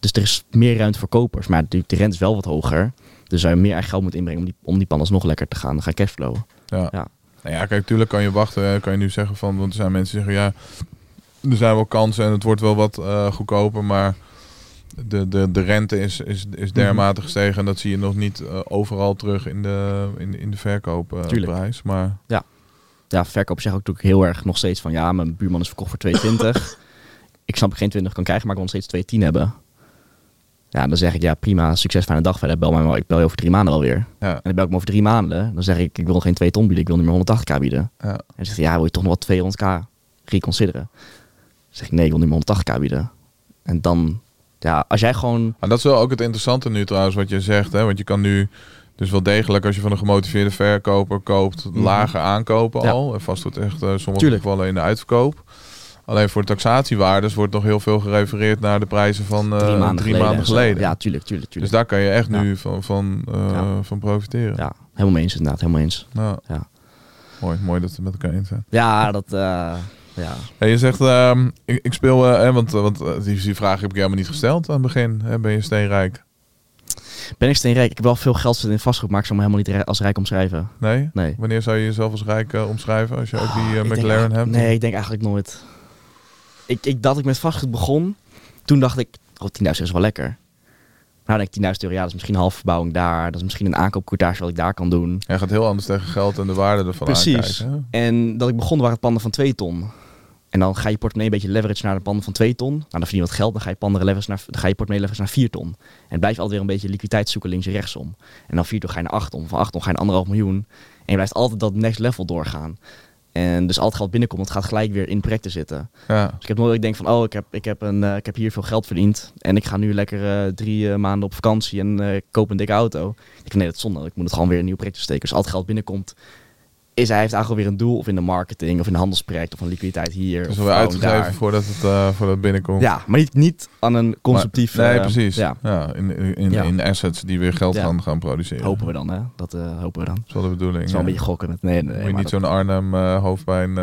Dus er is meer ruimte voor kopers. Maar de, de rente is wel wat hoger. Dus zou je meer eigen geld moeten inbrengen om die, om die panden nog lekker te gaan, gaan cashflowen. Ja. Ja. Nou ja, kijk, tuurlijk kan je wachten. Kan je nu zeggen van, want er zijn mensen die zeggen, ja, er zijn wel kansen en het wordt wel wat eh, goedkoper, maar de, de, de rente is, is, is Mhm. dermate gestegen en dat zie je nog niet eh, overal terug in de, in, in de verkoopprijs. maar Ja, verkopers zeggen ook natuurlijk heel erg nog steeds van ja, mijn buurman is verkocht voor 2,20. [LAUGHS] ik snap ik geen 20 kan krijgen, maar ik wil nog steeds 2,10 hebben. Ja, dan zeg ik ja, prima, succes, fijne dag verder. Bel mij maar, ik bel je over drie maanden alweer. ja, En dan bel ik me over drie maanden. Dan zeg ik, ik wil geen 2 ton bieden, ik wil nu maar 180k bieden. ja, En dan zegt hij, ja, wil je toch nog wat 200k reconsideren? Dan zeg ik, nee, ik wil nu maar 180k bieden. En dan, ja, als jij gewoon... Maar dat is wel ook het interessante nu trouwens wat je zegt. Hè? Want je kan nu dus wel degelijk als je van een gemotiveerde verkoper koopt, Mhm. lager aankopen Ja. al. En vastgoed echt eh sommige Tuurlijk. gevallen in de uitverkoop. Alleen voor de taxatiewaardes wordt nog heel veel gerefereerd naar de prijzen van eh, drie maanden geleden. en zo. geleden. Ja, tuurlijk, tuurlijk, dus tuurlijk. daar kan je echt Ja. nu van, van, eh, Ja. van profiteren. Ja, helemaal eens inderdaad, helemaal eens. Ja. Mooi, mooi dat we met elkaar eens zijn. Ja, dat, eh, ja. Je zegt, ehm, ik, ik speel, eh, want, want die, die vraag heb ik helemaal niet gesteld aan het begin. Hè? Ben je steenrijk? Ben ik steenrijk? Ik heb wel veel geld zitten in vastgoed, maar ik zou me helemaal niet als rijk omschrijven. Nee? Nee. Wanneer zou je jezelf als rijk eh, omschrijven? Als je ook die eh, denk McLaren hebt? Nee, ik denk eigenlijk nooit. Ik, ik dat ik met vastgoed begon, toen dacht ik, oh, 10.000 is wel lekker. Nou denk ik 10.000 euro, ja, dat is misschien een halve verbouwing daar. Dat is misschien een aankoopcourtage wat ik daar kan doen. Hij gaat heel anders tegen geld en de waarde ervan Precies. aankijken. En dat ik begon waren het panden van 2 ton. En dan ga je portemonnee een beetje leverage naar de panden van 2 ton. Nou, dan verdien je wat geld. Dan ga je, panden leverage naar, dan ga je portemonnee leverage naar 4 ton. En blijf je altijd weer een beetje liquiditeit zoeken links en rechtsom. En dan 4 ton ga je naar 8 ton. Van 8 ton ga je naar anderhalf miljoen. En je blijft altijd dat next level doorgaan. En dus al het geld binnenkomt, het gaat gelijk weer in projecten zitten. Ja. Dus ik heb nooit dat ik denk van, oh, ik heb, ik, heb een, eh, ik heb hier veel geld verdiend. En ik ga nu lekker eh, drie eh, maanden op vakantie en koop een dikke auto. Ik denk, nee, dat is zonde. Ik moet het gewoon weer in een nieuw project steken. Dus al het geld binnenkomt, is hij heeft eigenlijk weer een doel. Of in de marketing, of in een handelsproject, of een liquiditeit hier. Wel gewoon uitgegeven voordat het, eh, voordat het binnenkomt. Ja, maar niet, niet aan een constructief... Maar- nee, eh, precies. Ja, Ja. in, in, in, Ja. in assets die weer geld Ja. gaan, gaan produceren. hopen we dan, hè. Dat eh, hopen we dan. Dat is wel de bedoeling. Het is wel een beetje gokken. Nee, nee, Moet je niet zo'n Arnhem hoofdpijn...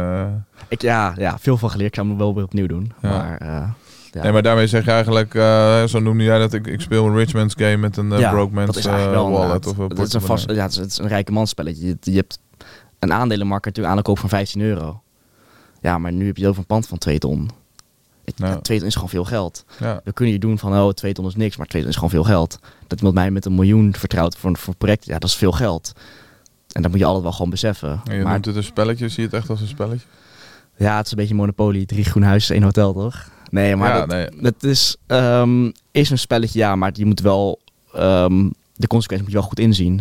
ik, ja, ja, veel van geleerd. Ik zou hem wel weer opnieuw doen. Maar, ja. Nee, maar daarmee zeg je eigenlijk, zo noemde jij dat, ik, ik speel een rich man's game met een eh, Ja, broke man's dat is eigenlijk wel wallet of het is een vast, ja, het is, het is een rijke mansspelletje. Je, je hebt een aandelenmarkt natuurlijk aankoop van 15 euro. Ja, maar nu heb je over een pand van 2 ton. Ik, Ja. ja, 2 ton is gewoon veel geld. Ja. We kunnen je doen van, oh, 2 ton is niks, maar 2 ton is gewoon veel geld. Dat iemand mij met een miljoen vertrouwt voor een voor project, ja, dat is veel geld. En dat moet je altijd wel gewoon beseffen. En je maar noemt het een spelletje, zie je het echt als een spelletje? ja, het is een beetje monopolie. Drie groen huizen, één hotel, toch? Nee, maar Ja, dat, nee. dat is, ehm, is een spelletje, ja, maar je moet wel ehm, de consequenties moet je wel goed inzien.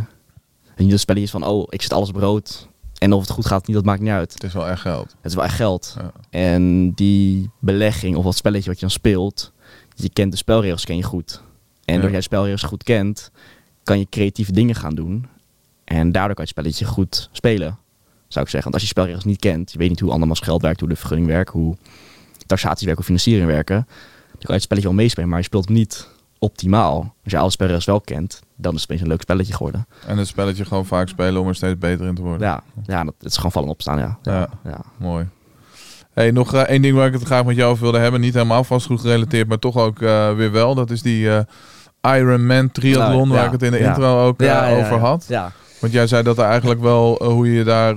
En niet dat spelletje is van, oh, ik zet alles op rood. En of het goed gaat of niet, dat maakt niet uit. Het is wel echt geld. Het is wel echt geld. Ja. En die belegging of dat spelletje wat je dan speelt, je kent de spelregels ken je goed. En Ja. door jij de spelregels goed kent, kan je creatieve dingen gaan doen. En daardoor kan je het spelletje goed spelen, zou ik zeggen. Want als je spelregels niet kent, je weet niet hoe andermans geld werkt, hoe de vergunning werkt, hoe taxaties werken, hoe financiering werken, dan kan je het spelletje wel meespelen, maar je speelt hem niet optimaal. Als je alle spelregels wel kent, dan is het opeens een leuk spelletje geworden. En het spelletje gewoon vaak spelen om er steeds beter in te worden. Ja, ja dat, het is gewoon vallen en opstaan, ja. Ja. ja. ja. Mooi. Hey, nog eh, één ding waar ik het graag met jou over wilde hebben. Niet helemaal vastgoed gerelateerd, maar toch ook eh, weer wel. Dat is die eh Ironman triathlon, Nou, ja, waar ik het in de intro ook Ja, ja, ja, over had. Ja, Want jij zei dat er eigenlijk wel hoe je daar...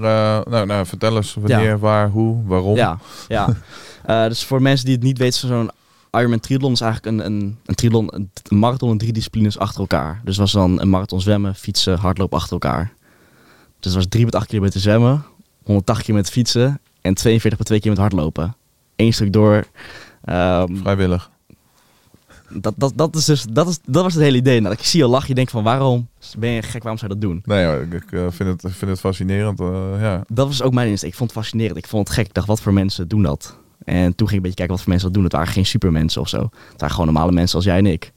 nou, nou, vertel eens wanneer, waar, hoe, waarom. Ja, ja. [LAUGHS] Dus voor mensen die het niet weten, zo'n Ironman triathlon is eigenlijk een, een, een triathlon, een, een marathon in drie disciplines achter elkaar. Dus was dan een marathon zwemmen, fietsen, hardlopen achter elkaar. Dus het was 3,8 kilometer zwemmen, 180 kilometer fietsen en 42,2 kilometer hardlopen. Eén stuk door. Ehm, Vrijwillig. dat, dat, dat, is dus, dat, is, dat was het hele idee. Nou, ik zie je lachen, je denkt van waarom ben je gek, waarom zou je dat doen? Nee, hoor, ik, ik, eh, vind, het, vind het fascinerend. eh, ja. Dat was ook mijn insteek. Ik vond het fascinerend. Ik vond het gek. Ik dacht, wat voor mensen doen dat? En toen ging ik een beetje kijken wat voor mensen dat doen. Het waren geen supermensen of zo. Het waren gewoon normale mensen als jij en ik.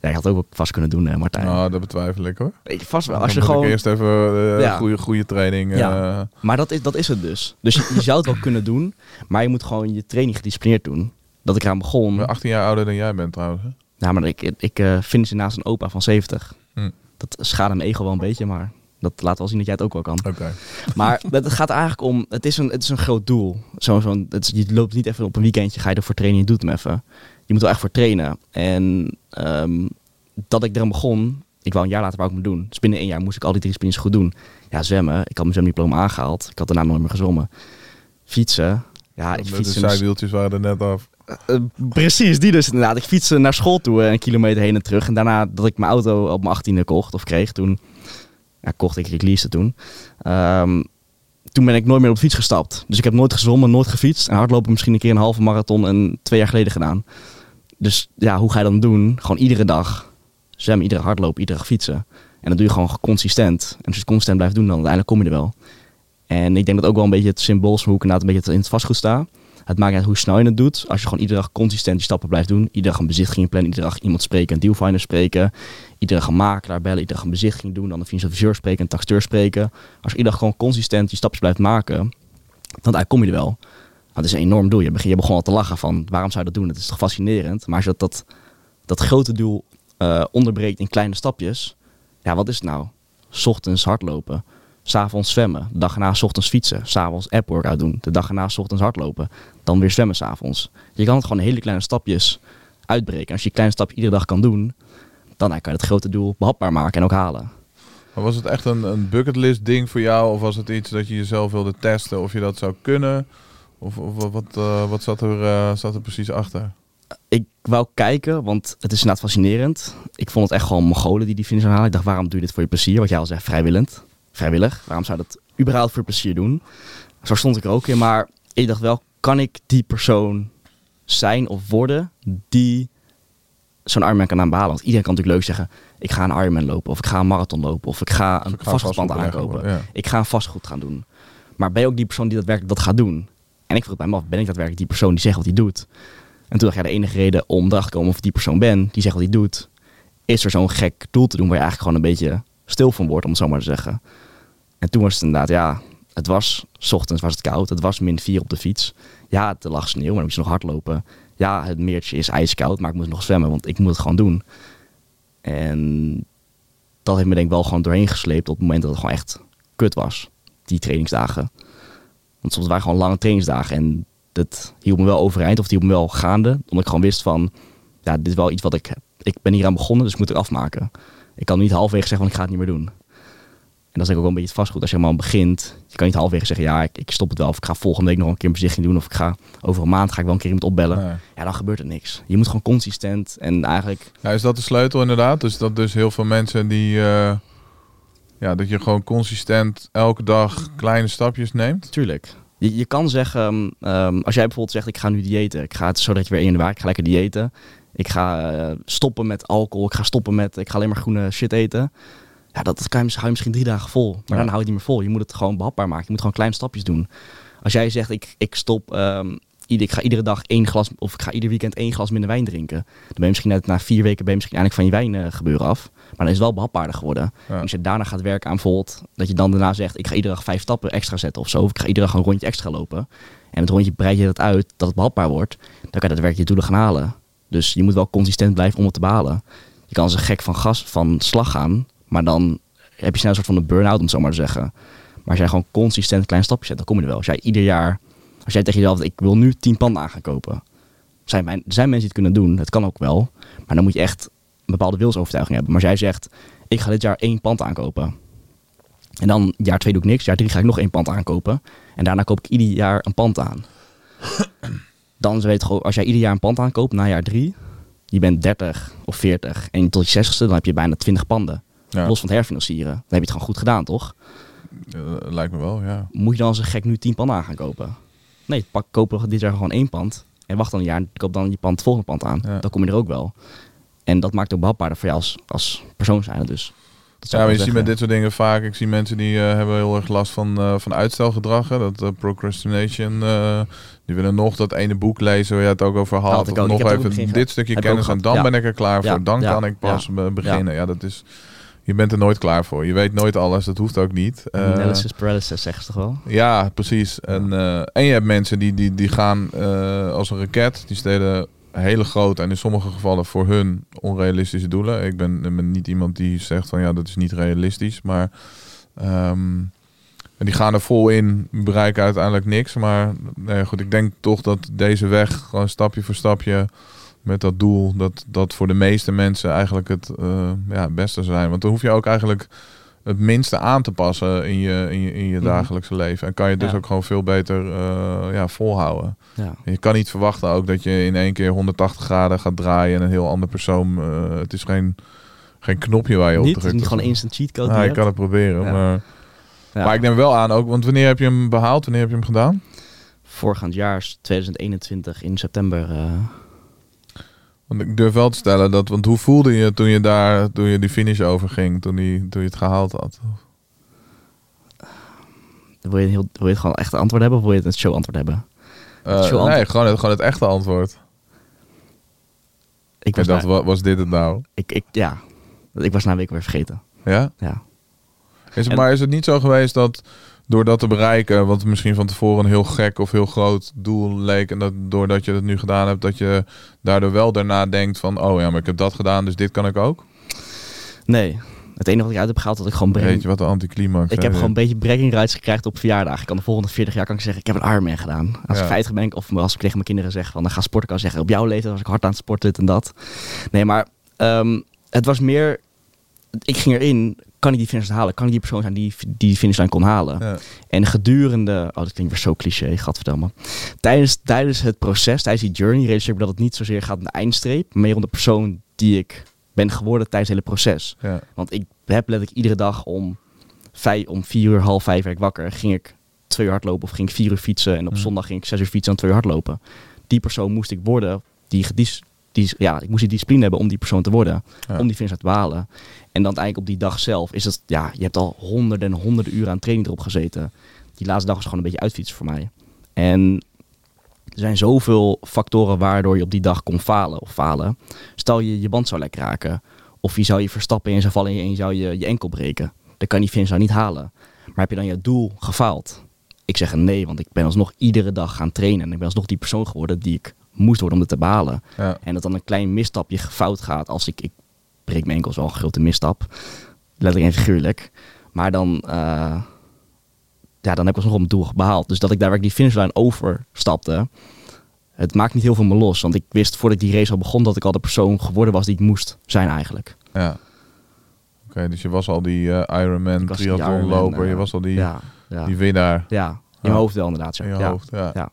Ja, je had ook vast kunnen doen, hè, Martijn. Nou, dat betwijfel ik hoor. ik, vast wel. Als je gewoon... eerst even eh Ja. goede, goede training. Ja. eh, Maar dat is, dat is het dus. Dus je, je zou het wel kunnen doen. Maar je moet gewoon je training gedisciplineerd doen. Dat ik eraan begon. ik ben 18 jaar ouder dan jij bent trouwens. hè? Ja, maar ik, ik eh finish naast een opa van 70. Hm. Dat schade mijn ego wel een beetje, maar dat laat wel zien dat jij het ook wel kan. Oké. Maar [LAUGHS] het gaat eigenlijk om, het is een, het is een groot doel. Zo, zo'n- het je loopt niet even op een weekendje, ga je ervoor trainen, je doet hem even. Je moet er echt voor trainen. En ehm, dat ik eraan begon, ik wou een jaar later wou ik me doen. Dus binnen één jaar moest ik al die drie disciplines goed doen. Ja, zwemmen, ik had mijn zwemdiploma aangehaald. Ik had daarna nooit meer gezwommen. Fietsen, ja, ik de fietste... zijwieltjes waren er net af. Eh, precies, die dus inderdaad. Ik fietste naar school toe, eh, een kilometer heen en terug. En daarna dat ik mijn auto op mijn achttiende kocht of kreeg, toen ja, kocht ik, leaste toen. Ehm, toen ben ik nooit meer op de fiets gestapt. Dus ik heb nooit gezwommen, nooit gefietst. En hardlopen misschien een keer een halve marathon en twee jaar geleden gedaan. Dus ja, hoe ga je dan doen? Gewoon iedere dag zwemmen, iedere hardlopen, iedere fietsen. En dat doe je gewoon consistent. En als je het consistent blijft doen, dan uiteindelijk kom je er wel. En ik denk dat ook wel een beetje het symbool is hoe ik inderdaad een beetje in het vastgoed sta. Het maakt niet uit hoe snel je het doet. Als je gewoon iedere dag consistent die stappen blijft doen. Iedere dag een bezichtiging plannen. Iedere dag iemand spreken, een dealfinder spreken. Iedere dag een makelaar bellen. Iedere dag een bezichtiging doen. Dan een financieel adviseur spreken, een taxateur spreken. Als je iedere dag gewoon consistent die stapjes blijft maken. Dan kom je er wel. Het is een enorm doel. Je, begin, je begon al te lachen van waarom zou je dat doen? Het is toch fascinerend. Maar als je dat, dat, dat grote doel eh, onderbreekt in kleine stapjes. Ja, wat is het nou? ochtends hardlopen. S'avonds zwemmen. De dag erna ochtends fietsen. S'avonds app workout doen. De dag erna ochtends hardlopen. Dan weer zwemmen s'avonds. Je kan het gewoon in hele kleine stapjes uitbreken. En als je die kleine stapje iedere dag kan doen, dan kan je het grote doel behapbaar maken en ook halen. Maar was het echt een, een bucketlist ding voor jou? Of was het iets dat je jezelf wilde testen of je dat zou kunnen? Of, of wat- wat, eh, wat zat, er, eh, zat er precies achter? Ik wou kijken, want het is inderdaad fascinerend. Ik vond het echt gewoon Mongolen die die finish halen. Ik dacht, waarom doe je dit voor je plezier? Wat jij al zegt, vrijwillend. Vrijwillig. Waarom zou je dat überhaupt voor plezier doen? Zo stond ik er ook in. Maar ik dacht wel, kan ik die persoon zijn of worden die zo'n Ironman kan aanbehalen? Want iedereen kan natuurlijk leuk zeggen, ik ga een Ironman lopen. Of ik ga een marathon lopen. Of ik ga een ik ga vastgoedpand vastgoedbelegger aankopen. ja. Ik ga een vastgoed gaan doen. Maar ben je ook die persoon die daadwerkelijk dat gaat doen? En ik vroeg bij me af, ben ik daadwerkelijk die persoon die zegt wat hij doet? En toen dacht ik, ja, de enige reden om erachter te komen of ik die persoon ben, die zegt wat hij doet, is er zo'n gek doel te doen waar je eigenlijk gewoon een beetje stil van wordt, om het zo maar te zeggen. En toen was het inderdaad, ja, het was, s ochtends was het koud, het was min 4 op de fiets. Ja, er lag sneeuw, maar dan moet je nog hardlopen. Ja, het meertje is ijskoud, maar ik moet nog zwemmen, want ik moet het gewoon doen. En dat heeft me denk ik wel gewoon doorheen gesleept op het moment dat het gewoon echt kut was, die trainingsdagen. Want soms waren gewoon lange trainingsdagen en dat hield me wel overeind of het hield me wel gaande. Omdat ik gewoon wist van, ja, dit is wel iets wat ik, ik ben hier aan begonnen, dus ik moet het afmaken. Ik kan niet halverwege zeggen ik ga het niet meer doen. En dat is denk ik ook wel een beetje het vastgoed. Als je helemaal begint, je kan niet halverwege zeggen, ja, ik, ik stop het wel. Of ik ga volgende week nog een keer een bezichtiging doen. Of ik ga over een maand ga ik wel een keer iemand opbellen. Nee. Ja, dan gebeurt er niks. Je moet gewoon consistent en eigenlijk Ja, is dat de sleutel inderdaad? Dus dat dus heel veel mensen die... eh, ja, dat je gewoon consistent elke dag kleine stapjes neemt. Tuurlijk. Je, je kan zeggen, ehm, ehm, als jij bijvoorbeeld zegt, ik ga nu diëten. Ik ga het zodat je weer in januari, ik ga lekker diëten. Ik ga eh, stoppen met alcohol. Ik ga stoppen met, ik ga alleen maar groene shit eten. Ja, dat, dat kan je, mis- hou je misschien drie dagen vol. Maar dan hou je het niet meer vol. Je moet het gewoon behapbaar maken. Je moet gewoon kleine stapjes doen. Als jij zegt, ik, ik stop, ehm, ik ga iedere dag één glas, of ik ga ieder weekend één glas minder wijn drinken. Dan ben je misschien net na vier weken ben je misschien eindelijk van je wijn eh, gebeuren af. Maar dan is het wel behapbaarder geworden. Ja. Als je daarna gaat werken aan bijvoorbeeld, dat je dan daarna zegt, ik ga iedere dag vijf stappen extra zetten of zo. Of ik ga iedere dag een rondje extra lopen. En het rondje breid je dat uit, dat het behapbaar wordt. Dan kan je daadwerkelijk je doelen gaan halen. Dus je moet wel consistent blijven om het te behalen. Je kan als een gek van gas, van slag gaan, maar dan heb je snel een soort van een burn-out, om het zo maar te zeggen. Maar als jij gewoon consistent kleine stapjes zet, dan kom je er wel. Als jij ieder jaar, als jij tegen jezelf, ik wil nu 10 panden aan gaan kopen. Zijn, mijn- er zijn mensen die het kunnen doen, het kan ook wel. Maar dan moet je echt een bepaalde wilsovertuiging hebben. Maar als jij zegt, ik ga dit jaar één pand aankopen. En dan jaar twee doe ik niks, jaar drie ga ik nog één pand aankopen. En daarna koop ik ieder jaar een pand aan. [CLEARS THROAT] Dan weet je gewoon, als jij ieder jaar een pand aankoopt, na jaar drie, je bent 30 of 40 en tot je 60ste, dan heb je bijna 20 panden. Ja, Los van het herfinancieren. Dan heb je het gewoon goed gedaan, toch? eh, lijkt me wel, ja. Moet je dan als een gek nu 10 panden aan gaan kopen? Nee, pak, koop dit jaar gewoon één pand. En wacht dan een jaar en koop dan je pand, het volgende pand aan. Ja. Dan kom je er ook wel. En dat maakt het ook behapbaarder voor jou als, als persoon zijn. Dus Ja, maar je ziet met dit soort dingen vaak. Ik zie mensen die eh, hebben heel erg last van, eh, van uitstelgedrag. Hè? Dat procrastination. die willen nog dat ene boek lezen waar je het ook over had. Ik Of ook. Ik nog even dit stukje Heb kennis en dan Ja. ben ik er klaar Ja, voor. Dan ja, kan ik pas beginnen. Ja. dat is. Je bent er nooit klaar voor. Je weet nooit alles. Dat hoeft ook niet. zeggen. Eh, Analysis paralysis zeggen ze toch wel? ja, precies. En, eh, en je hebt mensen die, die, die gaan eh, als een raket. Die steden hele grote en in sommige gevallen voor hun onrealistische doelen. Ik ben, niet iemand die zegt van ja, dat is niet realistisch. Maar ehm, en die gaan er vol in, bereiken uiteindelijk niks. Maar nee, goed, ik denk toch dat deze weg, gewoon stapje voor stapje met dat doel, dat dat voor de meeste mensen eigenlijk het eh, ja, het beste zijn. Want dan hoef je ook eigenlijk het minste aan te passen in je, in je, in je Mhm. dagelijkse leven. En kan je dus Ja. ook gewoon veel beter eh, ja, volhouden. Ja. En je kan niet verwachten ook dat je in één keer 180 graden gaat draaien en een heel ander persoon. eh, het is geen, geen knopje waar je op Niet, drukt. het is gewoon instant cheat code. Ik je kan het proberen. Ja. Maar. Ja. maar ik neem wel aan ook, want wanneer heb je hem behaald? Wanneer heb je hem gedaan? Voorgaand jaar, is 2021 in september. Want ik durf wel te stellen dat, want hoe voelde je toen je daar, toen je die finish overging, toen, die, toen je het gehaald had? wil, je heel, wil je het gewoon echt antwoord hebben of wil je het een show antwoord hebben? Eh, Show nee, gewoon het, gewoon het echte antwoord. Ik Ik was, dacht, na, was dit het nou? ik, ik, ja, ik was na een week weer vergeten. Ja? Ja. Is het, En- maar is het niet zo geweest dat door dat te bereiken, wat misschien van tevoren een heel gek of heel groot doel leek, en dat doordat je het nu gedaan hebt, dat je daardoor wel daarna denkt van, oh ja, maar ik heb dat gedaan, dus dit kan ik ook? Nee, het enige wat ik uit heb gehaald, dat ik gewoon Weet breaking, je wat de anticlimax ik heb gewoon een beetje bragging rights gekregen op verjaardag. Ik kan de volgende 40 jaar kan ik zeggen, ik heb een Ironman gedaan. Als Ja. ik 50 ben, of als ik tegen mijn kinderen zeg, van, dan ga sporten, kan ik zeggen, op jouw leeftijd was ik hard aan het sporten, dit en dat. Nee, maar ehm, het was meer, ik ging erin, kan ik die finish halen? Kan ik die persoon zijn die die, die finishlijn kon halen? Ja. En gedurende, oh dat klinkt weer zo cliché, gadverdamme. Tijdens, tijdens het proces, tijdens die journey, realiseer ik me dat het niet zozeer gaat om de eindstreep, maar meer om de persoon die ik ben geworden tijdens het hele proces. Ja. Want ik heb letterlijk iedere dag om, vijf, om vier uur, half vijf werd ik wakker, ging ik twee uur hardlopen of ging ik vier uur fietsen en op zondag ging ik zes uur fietsen en twee uur hardlopen. Die persoon moest ik worden, die, gedis, die, ja, ik moest die discipline hebben om die persoon te worden, om die finish te behalen. En dan uiteindelijk op die dag zelf is het, ja, je hebt al honderden en honderden uren aan training erop gezeten. Die laatste dag was gewoon een beetje uitfietsen voor mij. En er zijn zoveel factoren waardoor je op die dag kon falen of falen. Stel je je band zou lekker raken. Of je zou je verstappen en zou vallen en je zou je, je enkel breken. Dan kan je die finish nou niet halen. Maar heb je dan je doel gefaald? Ik zeg nee, want ik ben alsnog iedere dag gaan trainen. En ik ben alsnog die persoon geworden die ik moest worden om het te behalen. Ja. En dat dan een klein misstapje fout gaat. Als ik, ik breek mijn enkels wel een grote misstap. Letterlijk en figuurlijk. Maar dan, eh, ja, dan heb ik alsnog mijn doel behaald. Dus dat ik daar waar ik die finishlijn overstapte. Het maakt niet heel veel me los. Want ik wist voordat ik die race al begon dat ik al de persoon geworden was die ik moest zijn eigenlijk. Ja. Oké, dus je was al die eh, Ironman, triathlonloper, je eh, was al die, Ja, ja, die winnaar ja. In mijn hoofd wel inderdaad. In je ja. hoofd. Ja.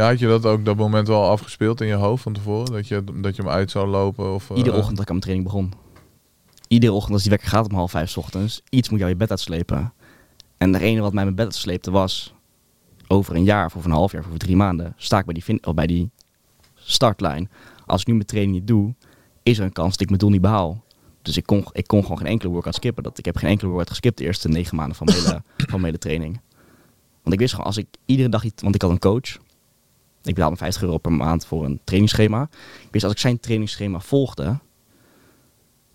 Ja. Had je dat ook dat moment wel afgespeeld in je hoofd van tevoren? Dat je, dat je hem uit zou lopen? Of, eh, Iedere ochtend dat ik aan mijn training begon. Iedere ochtend als die wekker gaat om half vijf ochtends, iets moet jou je bed uitslepen. En het enige wat mij mijn bed uitsleepte was, over een jaar of over een half jaar of over drie maanden, sta ik bij die, of bij die startlijn. Als ik nu mijn training niet doe, is er een kans dat ik mijn doel niet behaal. Dus ik kon, ik kon gewoon geen enkele workout skippen. Dat, ik heb geen enkele workout geskipt de eerste negen maanden van mijn hele, van mijn training. Want ik wist gewoon, als ik iedere dag iets... Want ik had een coach. Ik betaalde 50 euro per maand voor een trainingsschema. Ik wist als ik zijn trainingsschema volgde,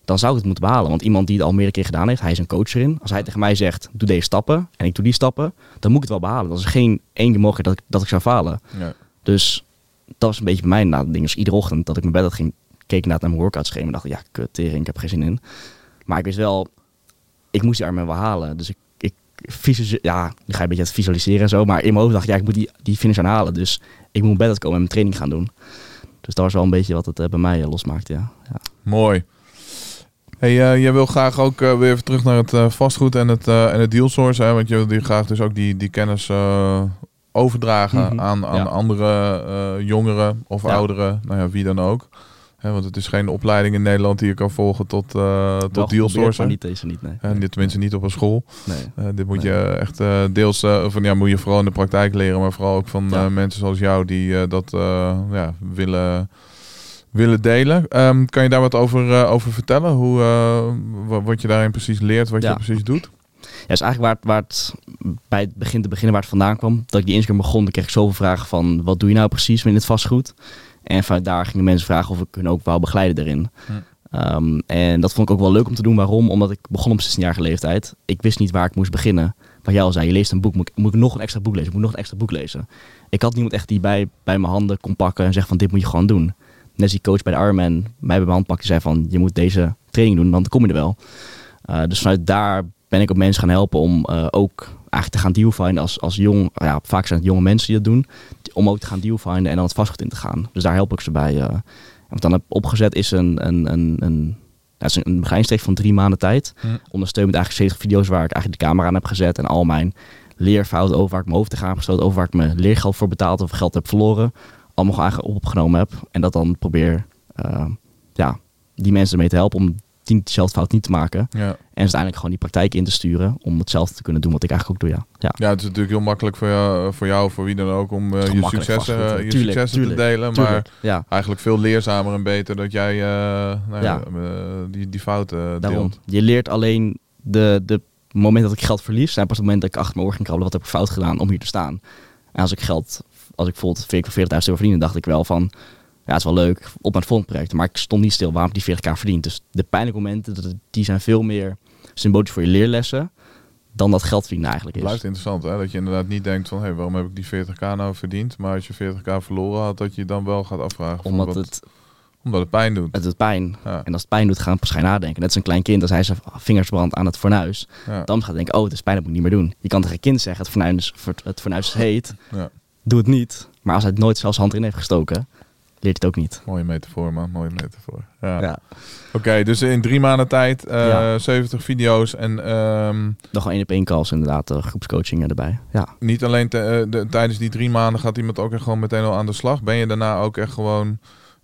dan zou ik het moeten behalen. Want iemand die het al meerdere keer gedaan heeft, hij is een coach erin. Als hij tegen mij zegt, doe deze stappen en ik doe die stappen, dan moet ik het wel behalen. Dat is geen één keer mogelijk dat ik, dat ik zou falen. Dus dat was een beetje mijn na ding. Dus iedere ochtend dat ik mijn bed uit ging, keek naar mijn workout schema en dacht, ja, kut, tering, ik heb geen zin in. Maar ik wist wel, ik moest die armen wel halen. Dus ik, ja, nu ga je een beetje het visualiseren en zo. Maar in mijn hoofd dacht ik, ja, ik moet die, die finish aanhalen. Dus ik moet mijn bed uitkomen en mijn training gaan doen. Dus dat was wel een beetje wat het eh, bij mij eh, losmaakte, ja. ja. Mooi. Hey, eh, jij wil graag ook weer even terug naar het vastgoed en het, en het deal source. Hè? Want je wil die graag dus ook die, die kennis overdragen Mhm. aan, aan Ja. andere jongeren of Ja. ouderen. Nou ja, wie dan ook. Want het is geen opleiding in Nederland die je kan volgen tot, eh Wel tot deal geprobeerd, source. Maar niet deze niet, nee. En dit tenminste niet op een school. nee. Eh, dit moet Nee. je echt eh, deels eh, van ja, moet je vooral in de praktijk leren, maar vooral ook van Ja. eh, mensen zoals jou die eh, dat eh, ja, willen, willen delen. Ehm, kan je daar wat over, eh, over vertellen? Hoe, eh, wa- wat je daarin precies leert, wat Ja. je precies doet? Ja, is eigenlijk waar het, waar het bij het begin te beginnen waar het vandaan kwam. Dat ik die keer begon, dan kreeg ik zoveel vragen van wat doe je nou precies in het vastgoed? En vanuit daar gingen mensen vragen of ik hun ook wou begeleiden erin. Hm. Ehm, en dat vond ik ook wel leuk om te doen. Waarom? Omdat ik begon op 16-jarige leeftijd. Ik wist niet waar ik moest beginnen. Wat jij al zei, je leest een boek. Moet, ik- moet ik nog een extra boek lezen? Ik moet nog een extra boek lezen. Ik had niemand echt die bij, bij mijn handen kon pakken en zeggen van dit moet je gewoon doen. Net als die coach bij de Ironman mij bij mijn hand pakte en zei van je moet deze training doen, dan kom je er wel. Uh, dus vanuit daar ben ik ook mensen gaan helpen om uh, ook eigenlijk te gaan dealfinden als, als jong. Ja, vaak zijn het jonge mensen die dat doen. Om ook te gaan dealfinden en dan het vastgoed in te gaan. Dus daar help ik ze bij. Uh, wat dan heb opgezet is een, een, een, een, ja, is een van drie maanden tijd. Hm. Ondersteund met eigenlijk 70 video's waar ik eigenlijk de camera aan heb gezet. En al mijn leerfouten over waar ik mijn hoofd tegen heb gestoten. Over waar ik mijn leergeld voor betaald of geld heb verloren. Allemaal eigenlijk opgenomen heb. En dat dan probeer uh, ja, die mensen ermee te helpen om dezelfde fout niet te maken. Ja. En uiteindelijk gewoon die praktijk in te sturen om hetzelfde te kunnen doen wat ik eigenlijk ook doe. Ja, ja. ja het is natuurlijk heel makkelijk voor jou, voor jou voor wie dan ook, om uh, je successen, je tuurlijk, successen tuurlijk, te delen. tuurlijk, maar ja. eigenlijk veel leerzamer en beter dat jij uh, nou, ja. die, die fouten deelt. Daarom. Je leert alleen de, de moment dat ik geld verlies, zijn pas het moment dat ik achter mijn oor ging krabbelen, wat heb ik fout gedaan om hier te staan. En als ik geld, als ik bijvoorbeeld 40.000 euro verdiende, dacht ik wel van, ja, het is wel leuk op mijn volgende project. Maar ik stond niet stil waarom ik die 40k verdient. Dus de pijnlijke momenten, die zijn veel meer symbolisch voor je leerlessen dan dat geld verdienen eigenlijk is. Het blijft interessant hè, dat je inderdaad niet denkt van, hé, hey, waarom heb ik die 40k nou verdiend? Maar als je 40k verloren had, dat je dan wel gaat afvragen. Omdat, wat, het, omdat het pijn doet. Het doet pijn. Ja. En als het pijn doet, gaan we pas gaan nadenken. Net als een klein kind, als hij zijn vingers brandt aan het fornuis. Ja. Dan gaat hij denken, oh, het is pijn, dat moet ik niet meer doen. Je kan tegen een kind zeggen, het fornuis, het fornuis is heet. Ja. Doe het niet. Maar als hij het nooit zelfs hand in heeft gestoken, leert het ook niet. Mooie metafoor, man. Mooie metafoor. Ja. Ja. Oké, okay, dus in drie maanden tijd uh, Ja. 70 video's en... Um, Nog één op één calls inderdaad, uh, groepscoaching erbij. Ja. Niet alleen te, uh, de, tijdens die drie maanden gaat iemand ook echt gewoon meteen al aan de slag. Ben je daarna ook echt gewoon...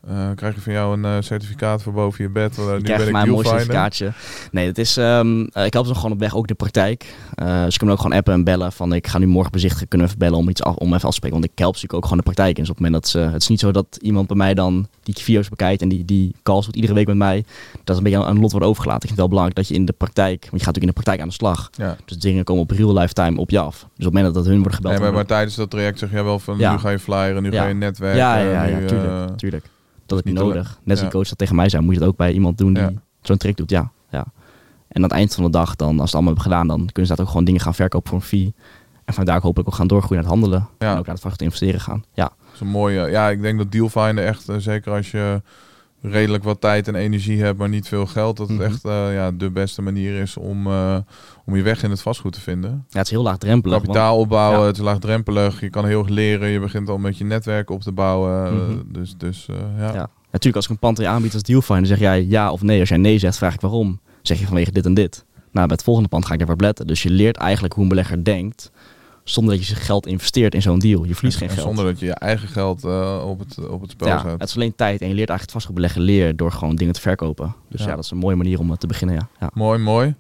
Uh, krijg je van jou een uh, certificaat voor boven je bed? Uh, nu ben ik een mooi certificaatje. Nee, dat is, um, ik help ze gewoon op weg, ook de praktijk. Dus ik kan ook gewoon appen en bellen van ik ga nu morgen bezichtigen, kunnen we bellen om iets af, om even af te spreken. Want ik help natuurlijk ook gewoon de praktijk in. Dus op het moment dat ze, het is niet zo dat iemand bij mij dan die video's bekijkt en die, die calls doet iedere week met mij. Dat is een beetje aan een lot wordt overgelaten. Ik vind het wel belangrijk dat je in de praktijk, want je gaat natuurlijk in de praktijk aan de slag. Ja. Dus dingen komen op real lifetime op je af. Dus op het moment dat hun worden gebeld. Nee, maar, maar tijdens dat traject zeg jij wel van Ja. nu ga je flyeren, nu Ja. ga je netwerken. Ja, ja, ja, ja, nu, tuurlijk, tuurlijk. Dat niet alleen- nodig. Net als ja. coach dat tegen mij zei, moet je dat ook bij iemand doen die Ja. zo'n trick doet. Ja, ja. En aan het eind van de dag, dan, als ze het allemaal hebben gedaan, dan kunnen ze dat ook gewoon dingen gaan verkopen voor een fee. En van daar hopelijk ook gaan doorgroeien naar het handelen. Ja. En ook naar het vast investeren gaan. Ja, Dat is een mooie. Ja, ik denk dat Dealfinder echt, eh, zeker als je redelijk wat tijd en energie hebt, maar niet veel geld, dat het Mhm. echt eh, ja, de beste manier is om, eh, om je weg in het vastgoed te vinden. ja het is heel laagdrempelig. Kapitaal opbouwen, ja. het is laagdrempelig, je kan heel erg leren, je begint al met je netwerk op te bouwen. eh, Mhm. Dus, dus eh, ja. Ja. Natuurlijk, als ik een pand aan aanbied als dealfinder, zeg jij ja of nee. Als jij nee zegt, vraag ik waarom. Zeg je vanwege dit en dit. Nou, bij het volgende pand ga ik daarvoor letten. Dus je leert eigenlijk hoe een belegger denkt, zonder dat je zijn geld investeert in zo'n deal. Je verliest geen En geld. Zonder dat je je eigen geld eh, op, het, op het spel ja, zet. het is alleen tijd en je leert eigenlijk het vastgoedbeleggen leer door gewoon dingen te verkopen. Dus Ja. ja, dat is een mooie manier om eh, te beginnen. Ja. Ja. Mooi, mooi.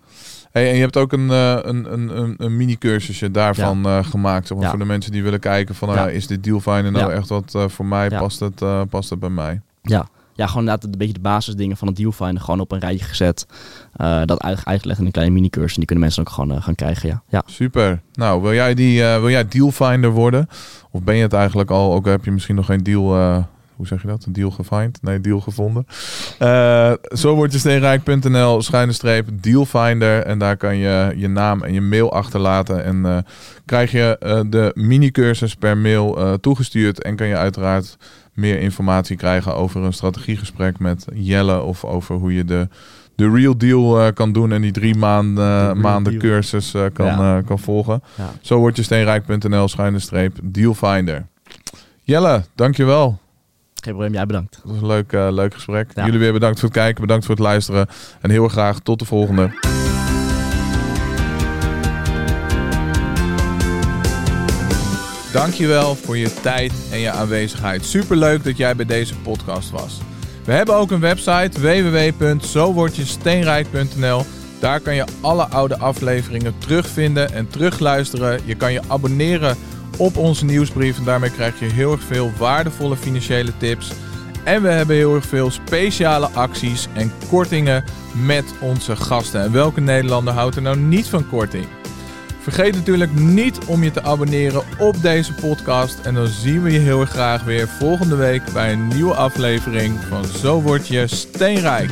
Hey, en je hebt ook een, eh, een, een, een, mini-cursusje daarvan eh, gemaakt. Zeg maar, Ja. Voor de mensen die willen kijken van, Ja. uh, is dit Dealfinder nou echt wat eh, voor mij? Past, het, eh, past het bij mij? Ja. ja, gewoon inderdaad een beetje de basisdingen van het dealfinder gewoon op een rijtje gezet. Uh, dat uit, uitgelegd in een kleine minicursus. En die kunnen mensen ook gewoon uh, gaan krijgen, ja. ja. Super. Nou, wil jij, die, uh, wil jij dealfinder worden? Of ben je het eigenlijk al? Ook heb je misschien nog geen deal hoe zeg je dat? Een deal gefind? Nee, deal gevonden. Uh, zo word je steenrijk.nl schuine streep dealfinder. En daar kan je je naam en je mail achterlaten. En uh, krijg je uh, de mini-cursus per mail toegestuurd. En kan je uiteraard meer informatie krijgen over een strategiegesprek met Jelle. Of over hoe je de, de real deal kan doen. En die drie maanden, maanden cursus kan, ja. kan volgen. Ja. Zo word je steenrijk.nl schuine streep dealfinder. Jelle, dankjewel. Geen probleem, jij bedankt. Dat was een leuk, uh, leuk gesprek. Ja. Jullie weer bedankt voor het kijken, bedankt voor het luisteren. En heel graag tot de volgende. Dankjewel voor je tijd en je aanwezigheid. Superleuk dat jij bij deze podcast was. We hebben ook een website www.zowordjesteenrijk.nl. Daar kan je alle oude afleveringen terugvinden en terugluisteren. Je kan je abonneren op onze nieuwsbrief. En daarmee krijg je heel erg veel waardevolle financiële tips. En we hebben heel erg veel speciale acties en kortingen met onze gasten. En welke Nederlander houdt er nou niet van korting? Vergeet natuurlijk niet om je te abonneren op deze podcast. En dan zien we je heel erg graag weer volgende week bij een nieuwe aflevering van Zo word je steenrijk.